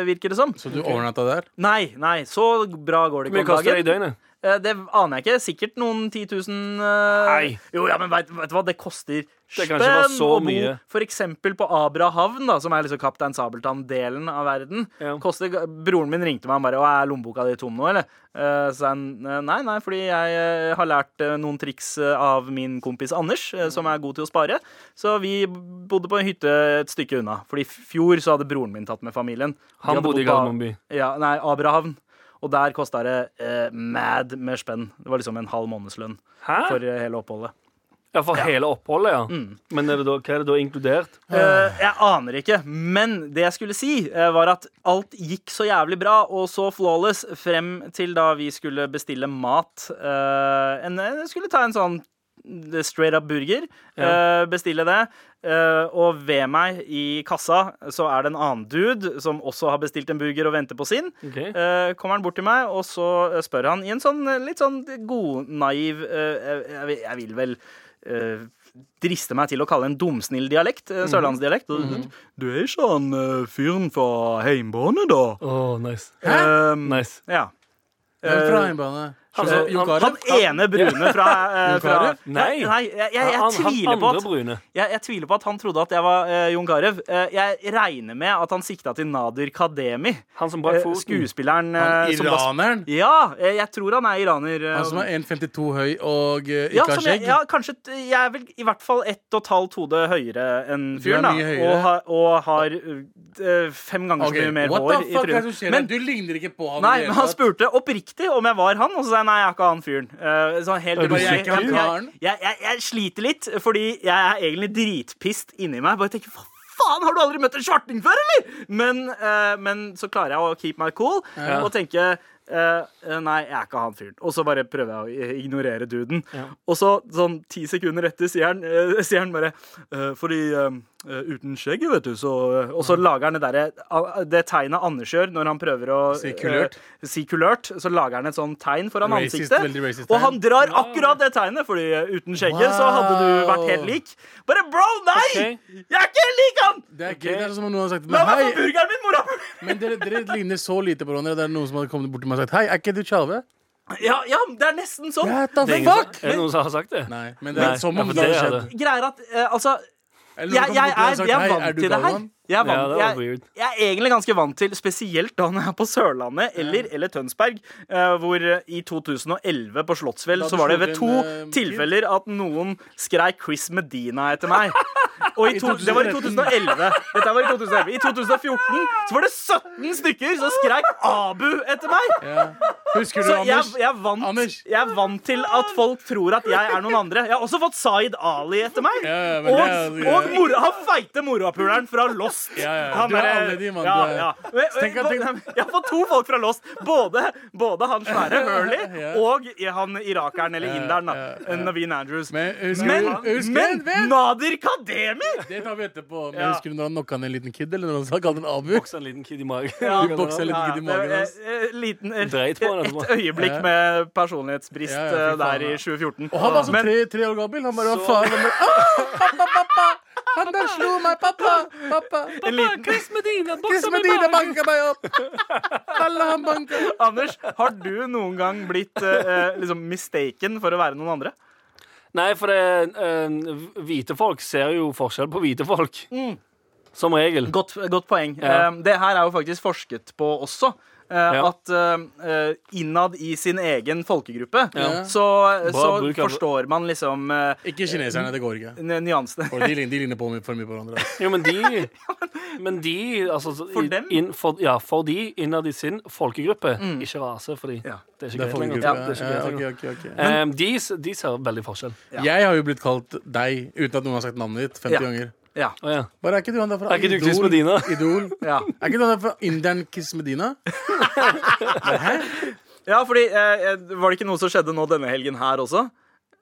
virker det som. Så du overnatta der? Nei, nei, så bra går det Hvor ikke mye om koster det i døgnet? Eh, Det aner jeg ikke. Sikkert noen 10 000 eh, Nei. Jo, ja, men vet, vet du hva? Det koster spenn så å bo for eksempel på Abra havn, da, som er liksom Kaptein Sabeltann-delen av verden. Ja. Koster, broren min ringte meg og bare 'Å, er lommeboka di tom nå, eller?' Eh, så han nei, nei, fordi jeg har lært noen triks av min kompis Anders, som er god til å spare. Så vi bodde på en hytte et stykke unna. Fordi i fjor så hadde broren min tatt med familien. Han bodde i Gardermoen by. Ja, nei, Abrahavn. Og der kosta det eh, mad med spenn. Det var liksom en halv månedslønn Hæ? for eh, hele oppholdet. Ja, for hele oppholdet, ja. Mm. Men er det da, hva er det da inkludert? Eh, jeg aner ikke, men det jeg skulle si, eh, var at alt gikk så jævlig bra og så flawless frem til da vi skulle bestille mat. Eh, en, jeg skulle ta en sånn straight up burger. eh, bestille det. Eh, og ved meg i kassa så er det en annen dude som også har bestilt en burger og venter på sin. Okay. Eh, kommer han bort til meg, og så spør han i en sånn litt sånn god, naiv eh, jeg, jeg, vil- vel driste meg til å kalle en dumsnill dialekt. Sørlandsdialekt. Mm -hmm. Du er ikke han uh, fyren fra heimbane, da? Åh, nice. Um, Nice. Ja. Hvem fra heimbane? Altså, han- han ene brune fra, eh, fra Nei. nei jeg, jeg, jeg, tviler på at jeg, jeg tviler på at han trodde at jeg var uh, Jon Carew. Uh, jeg regner med at han sikta til Nadir Kademi. Han som brakk eh, Uh, skuespilleren Han iraneren? som iraneren? Ja, jeg tror han er iraner. Han som er 1,52 høy og ikke ja, har skjegg? ja, kanskje Jeg er vel i hvert fall ett og et halvt hode høyere enn fyren. da. Og, har- og har fem ganger okay. så mye mer What hår i trynet. Men. Du ligner ikke på han. nei, men han spurte oppriktig om jeg var han, og så sa jeg nei, jeg er ikke han fyren. Sånn helt Er du jeg, Han karen? jeg, jeg, jeg sliter litt, fordi jeg er egentlig dritpist inni meg. Bare tenker, faen, har du aldri møtt en svarting før, eller?' Men, uh, men så klarer jeg å keep my cool Ja. og tenke eh, eh, nei, jeg er ikke han fyren. Og så bare prøver jeg å ignorere duden. Ja. Og så sånn ti sekunder etter sier han, uh, sier han bare Fordi uten skjegget, vet du, så eh», Og så lager han det derre ah, Det tegnet Anders gjør når han prøver å Si kulørt. uh, si kulørt. Så lager han et sånn tegn foran Racist, ansiktet. og han drar akkurat det tegnet, Fordi eh, uten skjegget så hadde du vært helt lik. Bare bro, nei! Okay. Jeg er ikke lik han! Det er ikke det er som om noen har sagt få Hei, burgeren min, mora! men dere, dere ligner så lite på hverandre. Det er noen som hadde kommet bort til meg og sagt Hei, er ikke du Tjalve? Ja, ja, det er nesten sånn. What the Det ingen fuck? som, er det noen som har sagt det? Nei, men det er som om det hadde er skjedd. Greier at uh, Altså jeg, jeg, er, jeg er vant til det her. Galvan?» Jeg er, vant, ja, jeg, jeg er egentlig ganske vant til, spesielt da når jeg er på Sørlandet eller, eller Tønsberg, uh, hvor eh, i 2011 på Slottsfjell så var det ved to eh, tilfeller at noen skreik Chris Medina etter meg. Og to, det var i 2011. Dette var i 2011. I 2014 så var det 17 stykker som skreik Abu etter meg. Ja. Husker du, Så Anders? jeg, er vant, Anders. jeg er vant til at folk tror at jeg er noen andre. Jeg har også fått Zaid Ali etter meg. Ja, ja, og det og mor, han feite morapuleren fra Lost. Ja, ja, Han du er alle de, mann, Ja, ja. Men- Tenk at- tenk- Jeg har fått to folk fra Lost. Både, både han svære Hurley Ja. og han irakeren eller inderen. da ja. Naveen Andrews. Men husker Men, husker, men Nader Nadir Kademi! Det tar vi etterpå. Men Ja. Husker du når han knocka ned en liten kid, eller når han sa- kalte han Abu? Boksa en liten kid i magen. Ja, Du bokser en liten kid i magen eh, eh, liten, et, Dreit på han etterpå. et øyeblikk Ja. med personlighetsbrist eh, der i 2014. Og han var så tre, tre år gammel. Han bare hva Så- faen? Han bare, «Åh, pappa, pappa! Han der slo meg, pappa! Pappa! pappa Chris Medina, boksa meg i banka meg opp! Alle han banka. Anders, har du noen gang blitt uh, liksom mistaken for å være noen andre? Nei, for det, uh, hvite folk ser jo forskjell på hvite folk. Som regel. Godt, godt poeng. Ja. Uh, det her er jo faktisk forsket på også. Eh, Ja. At uh, innad i sin egen folkegruppe Ja. så, så forstår man liksom uh, Ikke kineserne, det går ikke. nyansene. For de, de ligner på for mye på hverandre. Jo, men de Men de altså, For dem? In, for, ja, for de innad i sin folkegruppe. Ikke rase, fordi Ja. det er ikke greit lenger. Ja, Ja, det er ikke greit ok, lenger. ok, ok. Eh, de, de ser veldig forskjell. Ja. Jeg har jo blitt kalt deg uten at noen har sagt navnet ditt 50 Ja. ganger. Ja. Oh, ja. Bare er ikke du han der fra Er ikke du Chris Medina? Idol? Ja. Er ikke du han der fra Indian Kiss Medina? ja, fordi eh, Var det ikke noe som skjedde nå denne helgen her også?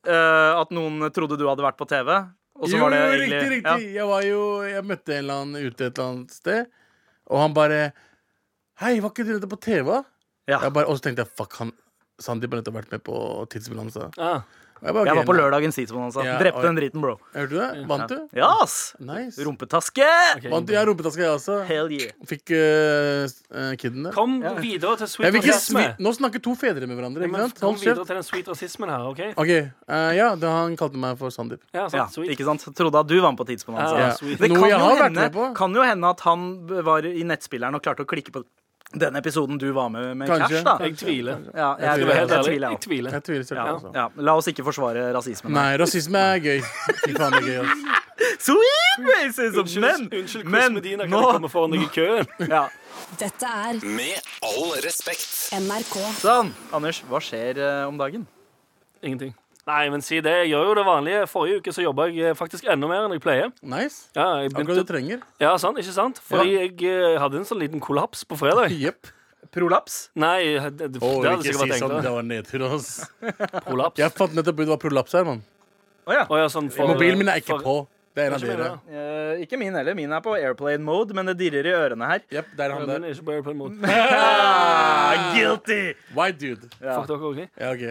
Eh, at noen trodde du hadde vært på TV? Og så Jo, var det egentlig riktig, riktig. Jeg var jo Jeg møtte en eller annen ute et eller annet sted, og han bare Hei, var ikke du dette på TV? Ja. Jeg bare, og så tenkte jeg fuck, han Sandeep har nettopp vært med på Tidsbalanse. Ah, Og Jeg, bare, Jeg var på lørdagens tidsbonanza. Ja, Drepte og- den driten, bro. Hørte du det? Vant du? Ja, ass! Nice. Rumpetaske! Okay. Vant du? Jeg rumpetaske, jeg også. Hell yeah. Fikk uh, kiden det. Kom videre til sweet rasisme. Nå snakker to fedre med hverandre. Ja, Ikke men sant? Kom Hold videre kjeft. til den sweet rasismen her, OK? OK. uh, ja, det han kalte meg for Sandeep. Ja, sant, Ja, sweet. ikke sant? Trodde at du var med på tidsbonanza. Ja, Ja. Det kan jo, hende, kan jo hende at han var i nettspilleren og klarte å klikke på den episoden du var med med Kanskje. Cash. da Jeg tviler. Ja, Jeg jeg, tviler. jeg, jeg tviler jeg jeg tviler. Jeg tviler selv. ja, altså. ja. La oss ikke forsvare rasismen. Nei, rasisme er gøy. Fy faen, det er gøy. Altså. Sweet racism! Unnskyld, Men, unnskyld men Medina, kan nå jeg komme foran deg i køen? ja. Dette er Med all respekt. NRK. Sånn. Anders, hva skjer uh, om dagen? Ingenting. Nei, men si det. Jeg gjør jo det vanlige. Forrige uke så jobba jeg eh, faktisk enda mer enn jeg pleier. Nice. Ja, jeg Akkurat du trenger. ja sant, ikke sant? Fordi jeg eh, hadde en sånn liten kollaps på fredag. Jepp. Prolaps? Nei, det, det, oh, det hadde ikke sikkert si vært sånn. Det var nedtur, ass. Prolaps. Jeg fant nettopp ut hva prolaps er, mann. Oh, ja. oh, ja, sånn for- Mobilen min er ikke for- på. Det er en av dere. mener du? Eh, ikke min heller. Min er på airplane mode, men det dirrer i ørene her. Yep, der er Ja, han den der. er ikke på airplane mode. Ah, guilty! White dude. Ja. Fuck dere, OK? Ja, ok.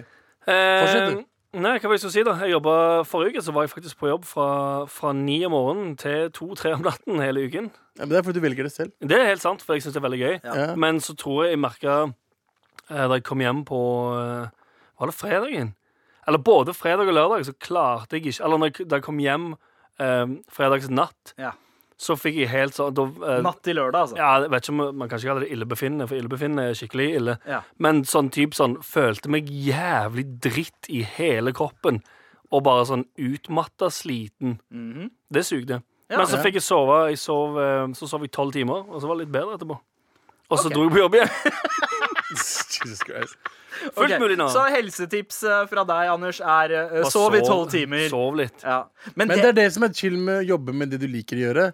Uh, Fortsett, du. Nei, hva vil jeg skulle si da? Jeg jobbet, Forrige uke så var jeg faktisk på jobb fra, fra ni om morgenen til to-tre om natten hele uken. Ja, men det er fordi du velger det selv. Det er helt sant, for jeg syns det er veldig gøy. Ja. Men så tror jeg jeg merka eh, da jeg kom hjem på eh, Var det fredagen? Eller både fredag og lørdag, så klarte jeg ikke Eller når jeg, da jeg kom hjem eh, fredagsnatt, Ja. Så fikk jeg helt sånn da, eh, Natt til lørdag, altså. Ja, jeg vet ikke om Man kan ikke kalle det illebefinnende, for illebefinnende er skikkelig ille. Ja. Men sånn typ sånn Følte meg jævlig dritt i hele kroppen. Og bare sånn utmatta, sliten. Mhm. Det sugde. Ja. Men så fikk jeg sove jeg sov, eh, Så sov jeg tolv timer, og så var det litt bedre etterpå. Og så okay. dro jeg på jobb igjen. Jesus Christ. Fullt okay, mulig nå. Så helsetips eh, fra deg, Anders, er uh, sov, sov i tolv timer. Sov litt. Ja. Men, Men det det, er det som er chill med å jobbe med det du liker å gjøre.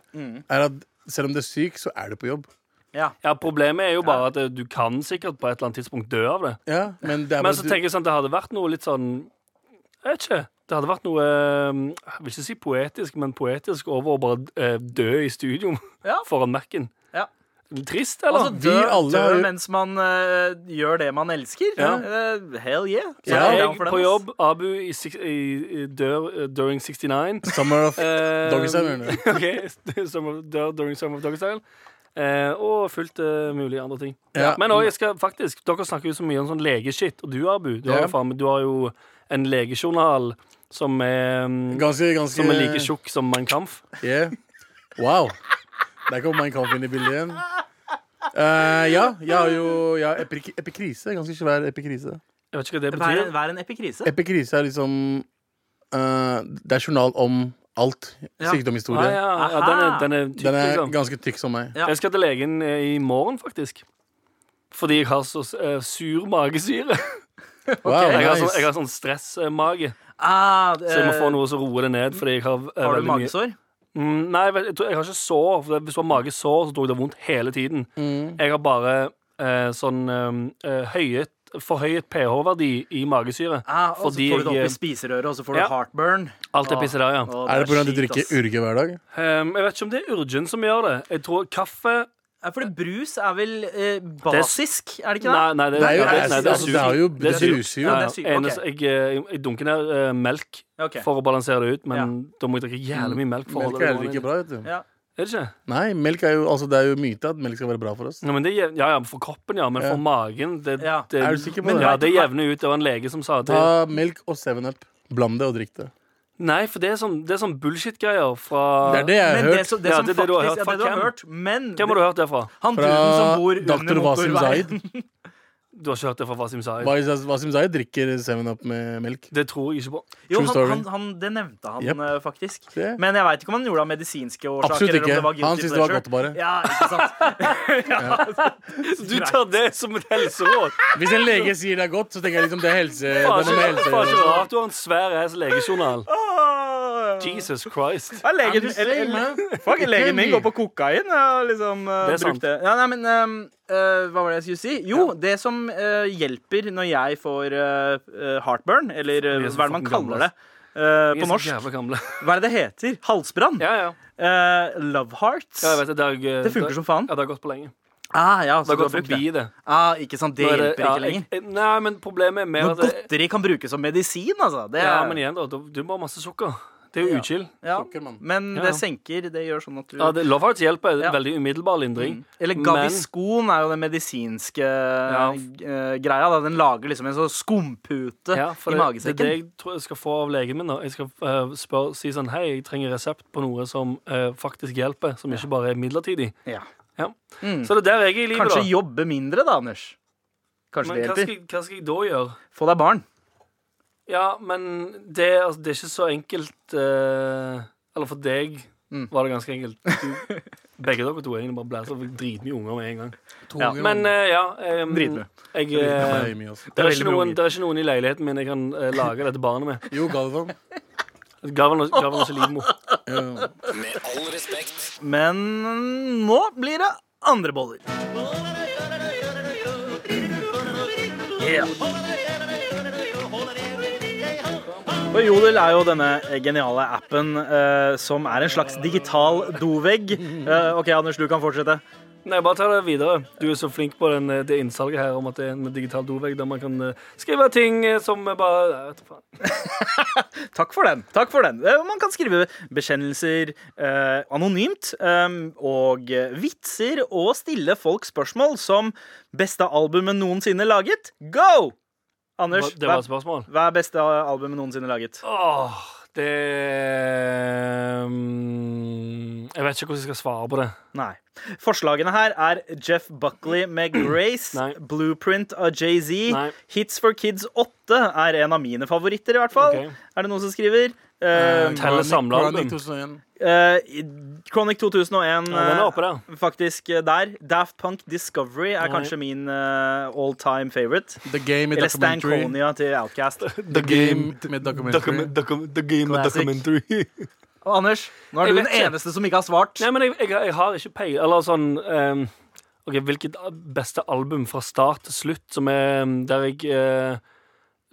Er at selv om du er syk, så er du på jobb. ja. Ja, Problemet er jo bare at eh, du kan sikkert på et eller annet tidspunkt dø av det. Ja, men det er Men så du, tenker jeg sånn, det hadde vært noe litt sånn Jeg vet ikke. Det hadde vært noe eh, Jeg vil ikke si poetisk, men poetisk over å bare eh, dø i studio Ja. foran Mac-en. Ja. Trist, eller? Altså, Vi dø, alle dø mens man uh, gjør det man elsker. Ja. Uh, hell yeah. Så er jeg på jobb, Abu i, i, i dør uh, during 69. Summer of Eh, Doggystyle, okay. summer, dør during Summer of Doggystyle. Eh, og fullt eh, mulig andre ting. Ja. Men også, jeg skal faktisk Dere snakker jo så mye om sånn legeshit. Og du, Abu, du, har Ja. jo, faen, du har jo en legejournal som er, mm, Ganske, ganske som er like tjukk som Mein Kampf. Yeah. Wow. Der kom Mein Kampf inn i bildet igjen. Eh, ja, jeg har jo ja, epik epikrise. Ganske svær epikrise. Jeg vet ikke hva det Hva er, betyr. hva er en epikrise? Epikrise er liksom eh, Det er journal om alt. Ja. Sykdomshistorie. Ah, ja, ja, den er, den er tykk, Den er liksom. ganske tykk som meg. Ja. Jeg skal til legen eh, i morgen, faktisk. Fordi jeg har så eh, sur magesyre. Wow, Jeg har nice. sånn, jeg har sånn stressmage, Ah, så jeg må få eh, noe som roer det ned. Fordi jeg har, eh, har du veldig mye- magesår? Mm, nei, jeg, jeg, tror, jeg har ikke sår. For hvis du har magesår, så tror jeg det er vondt hele tiden. Mm. Jeg har bare eh, sånn eh, høyet, forhøyet pH-verdi i magesyre. Ah, og så får du det opp i spiserøret, og så får du Ja. heartburn. Alt er pisset der, ja. åh, Er det pga. at du drikker urge hver dag? Um, jeg vet ikke om det er Urgen som gjør det. Jeg tror kaffe Ja, fordi brus er vel eh, basisk, er det ikke det? Nei, nei, det, Det er jo nei, det er altså, det er jo- Det er bruser jo. Ja, Ja, ja. det er sykt, ok. Eneste- Jeg, eh, jeg dunker ned uh, melk okay. for å balansere det ut, men Ja. da må jeg drikke jævlig mye melk. For Melk er det heller ikke bra, vet du. Ja. Er det ikke? Nei, melk er jo, altså, det er jo myte at melk skal være bra for oss. Ja, men det, ja, ja, for kroppen, ja, men Ja. for magen det, Ja. det, Er du sikker på men, det? Ja, det jevner ut. Det var en lege som sa det. Ta melk og 7up. Bland det og drikk det. Nei, for det er sånn, det er sånn bullshit-greier fra Det er det jeg Men har det, hørt. som- det Ja, som det er det du har faktisk hørt ja, fra det du har hvem? hørt, men Hvem har du hørt det fra? han Fra duden som bor under Dr. Wasim motorveien. Zaid. Du har ikke hørt det fra Wasim Zaid? Wasim Zaid drikker 7up med melk. Det tror jeg ikke på. Jo, True han, han, han, det nevnte han Yep. eh, faktisk. Det. Men jeg veit ikke om han gjorde det av medisinske årsaker. Absolutt eller om ikke. det var Han syntes det var godt, bare. Ja, ikke sant? Du tar det som et helseråd? Hvis en lege sier det er godt, så tenker jeg liksom det er helse. Det er noe med faen ikke helse. rart du har en svær ass legejournal. Jesus Christ. Ja, legen, eller, eller- Fuck, legen min går på kokain. Liksom uh, Det er sant. Ja, nei, men um, uh, Hva var det jeg skulle si? Jo, det som uh, hjelper når jeg får heartburn, eller er hva er det man kaller gamle, det eh, på er norsk? Hva er det det heter? Halsbrann? Ja, ja. Eh, love hearts? ja vet det, det, har- Det funker som faen. Ja, det har gått på lenge. Ah, ja, Det så har har gått forbi det. det. Ah, ikke sant, det er hjelper ja, ikke lenger. jeg- Nei, men problemet er mer Når at det, godteri kan brukes som medisin, altså. Det Ja, er, men igjen, da. Du du må ha masse sukker. Det er jo Ja. uchill. ja. Men Ja. det senker. Det gjør sånn at du Ja, det, Love Hearts hjelper. Ja. Veldig umiddelbar lindring. Eller Men- Gaviscon er jo den medisinske eh, greia. Da. Den lager liksom en sånn skumpute Ja, i magesekken. det er det jeg tror jeg skal få av legen min. Da. Jeg skal uh, spør, si sånn Hei, jeg trenger resept på noe som uh, faktisk hjelper, som ikke bare er midlertidig. Ja. Ja. Mm. Så det er der jeg er i livet, Kanskje da. jobbe mindre, da, Anders. Kanskje Men det hva skal, hva skal jeg da gjøre? Få deg barn. Ja, men det, altså, det er ikke så enkelt eh, Eller for deg Mm. var det ganske enkelt. Du, begge dere to egentlig bare blæser så dritmye unger med en gang. To Ja, Men eh, ja um, Dritmye. Jeg, Det eh, er mye, altså. det, er ikke noen, det er ikke noen i leiligheten min jeg kan eh, lage dette barnet med. Jo, Galvan. Gavan og Gavan og Selimo. Med all respekt. Men nå blir det andre boller. Yeah. Og Jodel er jo denne geniale appen eh, som er en slags digital dovegg. Eh, OK, Anders, du kan fortsette. Nei, bare ta det videre. Du er så flink på den, eh, det innsalget her om at det er en digital dovegg der man kan eh, skrive ting eh, som bare. Takk for den. takk for den Man kan skrive bekjennelser eh, anonymt. eh, og vitser og stille folk spørsmål som 'Beste albumet noensinne laget'? Go! Anders, Det var et spørsmål. hva er beste albumet noensinne laget? Åh, det mm, Jeg vet ikke hvordan jeg skal svare på det. Nei. Forslagene her er Jeff Buckley med 'Grace', Nei. 'Blueprint' av Jay-Z, 'Hits for Kids 8' er en av mine favoritter, i hvert fall. Okay. Er det noen som skriver? Uh, Teller samlealbum. Chronic 2001. eh, Chronic 2001, Ja, er eh, oppe faktisk eh, der. Daft Punk Discovery er Nei. kanskje min uh, all time favorite. The Game i Eller documentary. Stankonia til Outcast. The Game med documentary. The Game med Documentary. Og Anders, nå er Jeg du den den ikke. eneste som ikke har svart. Nei, men jeg, jeg, jeg har ikke peil Eller sånn um, OK, hvilket beste album fra start til slutt som er der jeg uh,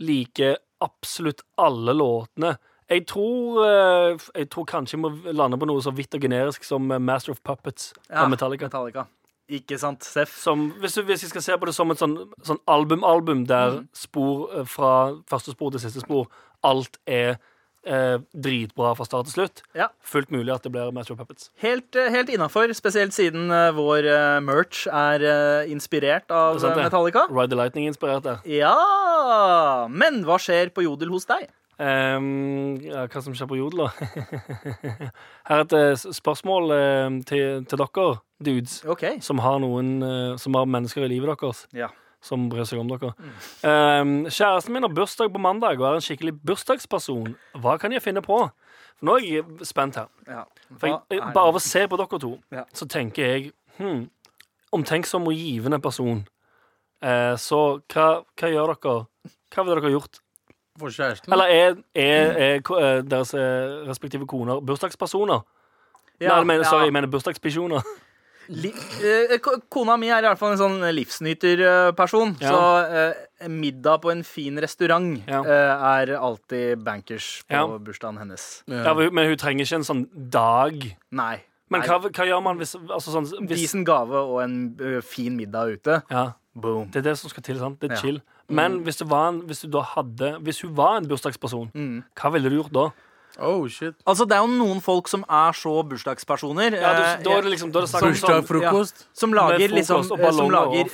liker absolutt alle låtene? Jeg tror, eh, jeg tror kanskje jeg må lande på noe så vidt og generisk som eh, Master of Puppets Ja, av Metallica. Metallica. Ikke sant, Seff? Hvis, hvis jeg skal se på det som et sånn, sånn album-album der mm. spor eh, fra første spor til siste spor Alt er eh, dritbra fra start til slutt. Ja. Fullt mulig at det blir Master of Puppets. Helt, helt innafor, spesielt siden vår merch er inspirert av Det er. Metallica. Ride the Lightning-inspirert der. Ja Men hva skjer på Jodel hos deg? Ehm, ja, hva som skjer på Jodel, da? Her er et eh, spørsmål um, til, til dere, dudes, okay. som har noen uh, Som har mennesker i livet deres. Ja. Som bryr seg om dere. Ehm, kjæresten min har bursdag på mandag og er en skikkelig bursdagsperson. Hva kan jeg finne på? For nå er jeg spent her. ja. For jeg, jeg, bare av å se på dere to, så tenker jeg hmm, Omtenksom og givende person. Uh, så hva, hva gjør dere? Hva ville dere gjort? For kjæresten. Eller er, er, er eh, deres eh, respektive koner bursdagspersoner? Ja, Nei, jeg mener, ja. sorry, jeg mener bursdagspisjoner. Li eh, kona mi er i hvert fall en sånn livsnyterperson. Ja. Så eh, middag på en fin restaurant Ja. eh, er alltid bankers på Ja. bursdagen hennes. Ja, men hun- trenger ikke en sånn dag. Nei. Men hva, hva gjør man hvis, altså sånn, hvis Decent gave og en ø, fin middag ute. ja, Boom. Det er det som skal til. sant? Det er chill. Men hvis, det var en, hvis du da hadde Hvis hun var en bursdagsperson, Mm. hva ville du gjort da? Oh, shit. Altså, det er jo noen folk som er så bursdagspersoner. Ja, du, eh, da er det liksom Da er det sånn Bursdagsfrokost. Som lager, liksom, som lager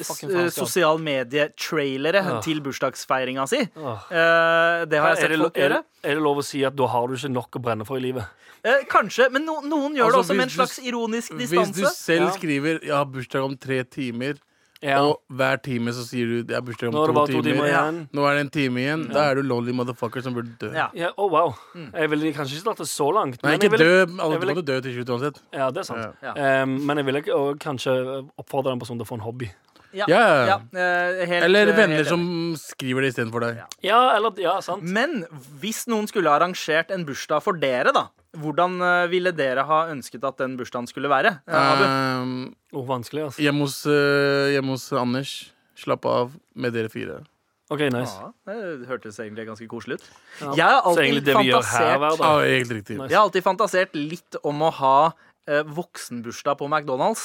eh, sosial medie-trailere Ja. til bursdagsfeiringa si. Oh. Eh, det har jeg sett det, folk gjøre. Er, er det lov å si at da har du ikke nok å brenne for i livet? Eh, kanskje, men no, noen gjør Altså, det også med en hvis du- slags ironisk Hvis du selv Ja. skriver 'jeg har bursdag om tre timer', Ja. og hver time så sier du det er bursdag om Nå er det to, bare to timer timer', igjen. nå er det en time igjen, da er du lonely motherfucker som burde dø. Ja. Ja, oh, wow. Jeg ville kanskje ikke dratt det så langt. Nei, men ikke jeg ville, dø. Alle jeg ville- måtte dø til slutt uansett. Ja, det er sant. Ja. Em, men jeg ville og kanskje oppfordre den personen til å få en hobby. Ja. Ja. Ja, eh, helt, Eller eh, venner helt som skriver det istedenfor deg. Ja. Ja, eller Ja, sant. Men hvis noen skulle arrangert en bursdag for dere, da, hvordan eh, ville dere ha ønsket at den bursdagen skulle være? Abu? Um, Oh, vanskelig, altså. hjemme, hos, hjemme hos Anders. Slapp av med dere fire. OK, nice. Ja, det hørtes egentlig ganske koselig ut. Ja. Jeg har Så alltid egentlig det vi gjør her fantasert hver Ja, dag helt. Nice. Jeg har alltid fantasert litt om å ha eh, voksenbursdag på McDonald's.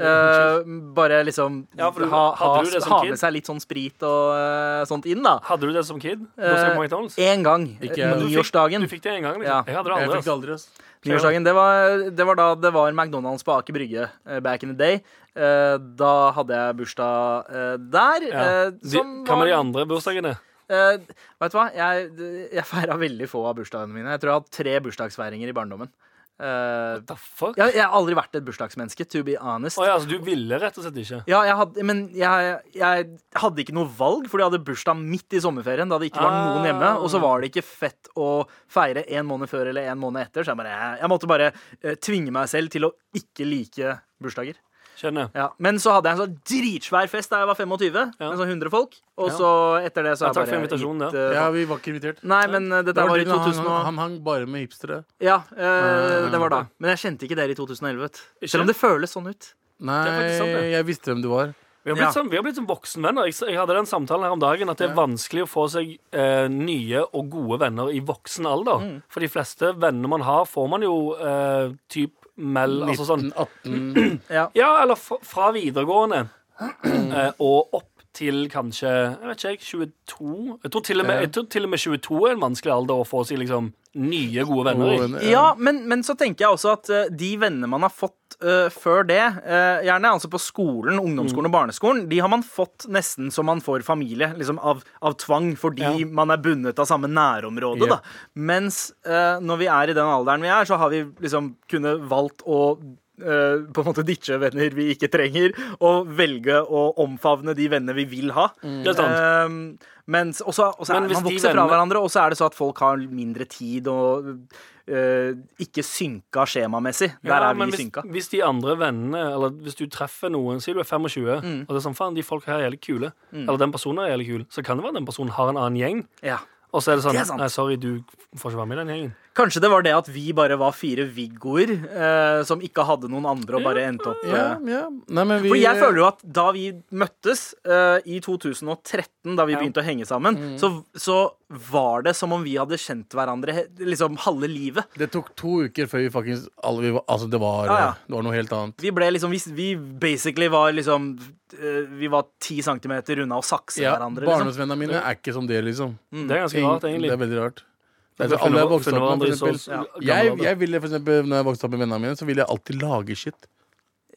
Eh, bare liksom Ja, du- ha, ha, ha med seg litt sånn sprit og uh, sånt inn, da. Hadde du det som kid? Én McDonald's? Én gang. Eh. Du Niårsdagen. Du fikk det en gang? Liksom. Ja. Jeg hadde det Jeg aldri. altså. aldri. Niårsdagen, det var, det var da det var McDonald's på Aker Brygge eh, back in the day. Eh, da hadde jeg bursdag eh, der. Ja. som De, hva med de andre bursdagene? Uh, vet du hva? Jeg, jeg feira veldig få av bursdagene mine. Jeg tror jeg har hatt tre bursdagsfeiringer i barndommen. Eh, The fuck? jeg, jeg har aldri vært et bursdagsmenneske, to be honest. Oh, ja, altså, du ville rett og slett ikke? Ja, jeg hadde, men jeg, jeg hadde ikke noe valg, fordi jeg hadde bursdag midt i sommerferien. Da det ikke var noen Ah. hjemme. Og så var det ikke fett å feire en måned før eller en måned etter. Så jeg, bare, jeg måtte bare uh, tvinge meg selv til å ikke like bursdager. Skjønner. Ja. Men så hadde jeg en sånn dritsvær fest da jeg var 25. Ja. Med sånn 100 folk. Og Ja. så etter det så har jeg bare gitt, ja. eh, Ja, vi var ikke invitert. Nei, men uh, dette Det var var i 2000 han, han hang bare med hipstere. Ja, uh, det var da. Men jeg kjente ikke dere i 2011. vet. Selv om det føles sånn ut. Nei, sant, jeg visste hvem du var. Vi har blitt, Ja. sånn, vi har blitt sånn voksenvenner. Jeg, jeg hadde den samtalen her om dagen at det er vanskelig å få seg eh, nye og gode venner i voksen alder. Mm. For de fleste venner man har, får man jo eh, typ mell Altså sånn 1918 Ja. Ja, eller fra, fra videregående eh, og opp til kanskje jeg vet ikke, 22 jeg tror, til og med, jeg tror til og med 22 er en vanskelig alder å få seg liksom nye, gode venner i. Ja, men, men så tenker jeg også at uh, de vennene man har fått uh, før det, uh, gjerne altså på skolen, ungdomsskolen og barneskolen, de har man fått nesten som man får familie, liksom av, av tvang, fordi Ja. man er bundet av samme nærområde. yeah. da. Mens når vi er i den alderen vi er, så har vi liksom kunnet valgt å på en måte ditche venner vi ikke trenger, og velge å omfavne de vennene vi vil ha. Det er sant. Eh, mens, også, også er man vokser fra hverandre, og så er det så at folk har mindre tid og eh, ikke synka skjemamessig. Der Ja, er vi hvis, synka. hvis de andre vennene Eller hvis du treffer noen sier du er 25, Mm. og det er sånn faen, de folka her er jævlig kule. Eller den personen er jævlig kul. Så kan det være den personen har en annen gjeng. Ja. Og så er det sånn Det er. Nei, sorry, du får ikke være med i den gjengen. Kanskje det var det at vi bare var fire Viggoer eh, som ikke hadde noen andre og bare endte opp Ja, eh, ja. Nei, men vi For jeg føler jo at da vi møttes eh, i 2013, da vi Ja. begynte å henge sammen, Mm. så, så var det som om vi hadde kjent hverandre liksom halve livet. Det tok to uker før vi faktisk alle, vi var, Altså, det var, Ja, ja. det var noe helt annet. Vi ble liksom Vi, vi basically var liksom eh, Vi var ti centimeter unna å sakse Ja, hverandre. Liksom. Barndomsvennene mine er ikke som det, liksom. Det er ganske rart, egentlig. Det er veldig rart. Det er Vi så, alle er finner- vokst opp med, for eksempel. Jeg, jeg ville for eksempel, når jeg vokste opp med vennene mine, så ville jeg alltid lage shit.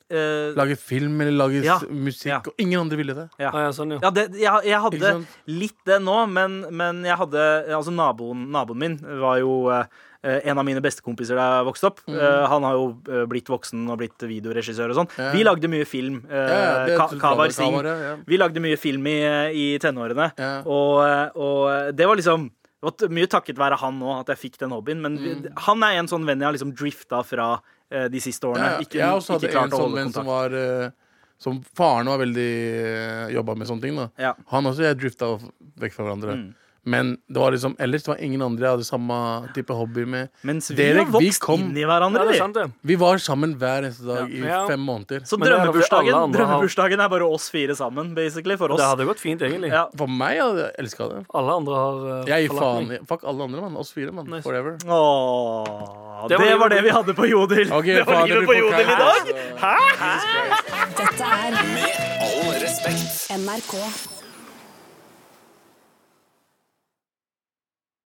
Uh, Lage film eller lage Ja. musikk. Ja. Og ingen andre ville det. ja. Ah, ja, sånn, ja. Ja, det, jeg, jeg hadde litt det nå, men, men jeg hadde Altså, naboen, naboen min var jo uh, en av mine bestekompiser da jeg vokste opp. Eh, han har jo blitt voksen og blitt videoregissør og sånn. Yeah. Vi lagde mye film. Uh, Ka- Kavar Singh. Ja. Vi lagde mye film i, i tenårene, og, og det var liksom det var mye takket være han òg at jeg fikk den hobbyen. Men mm. han er en sånn venn jeg har liksom drifta fra uh, de siste årene. Ja. Ikke, jeg også hadde ikke klart en sånn venn som var uh, Som faren var veldig uh, jobba med sånne ting. da Ja. Han også jeg drifta vekk fra hverandre. Mm. Men det var liksom ellers det var ingen andre jeg hadde samme type hobby med. Mens vi Derek, har vi vokst kom- inn i hverandre. Ja, vi. sant. Vi var sammen hver eneste dag i Ja. fem måneder. Så er drømmebursdagen, drømmebursdagen er bare oss fire sammen, basically, for oss. Det hadde gått fint, egentlig. Ja. For meg hadde jeg elska det. Alle andre har uh, Jeg gir faen. Fuck alle andre, mann. Oss fire, mann. Nice. Forever. Åh, Det det, var var det vi hadde på Jodel. Okay, det var faen, livet på Jodel i dag. Hæ? Med Dette er all respekt. NRK.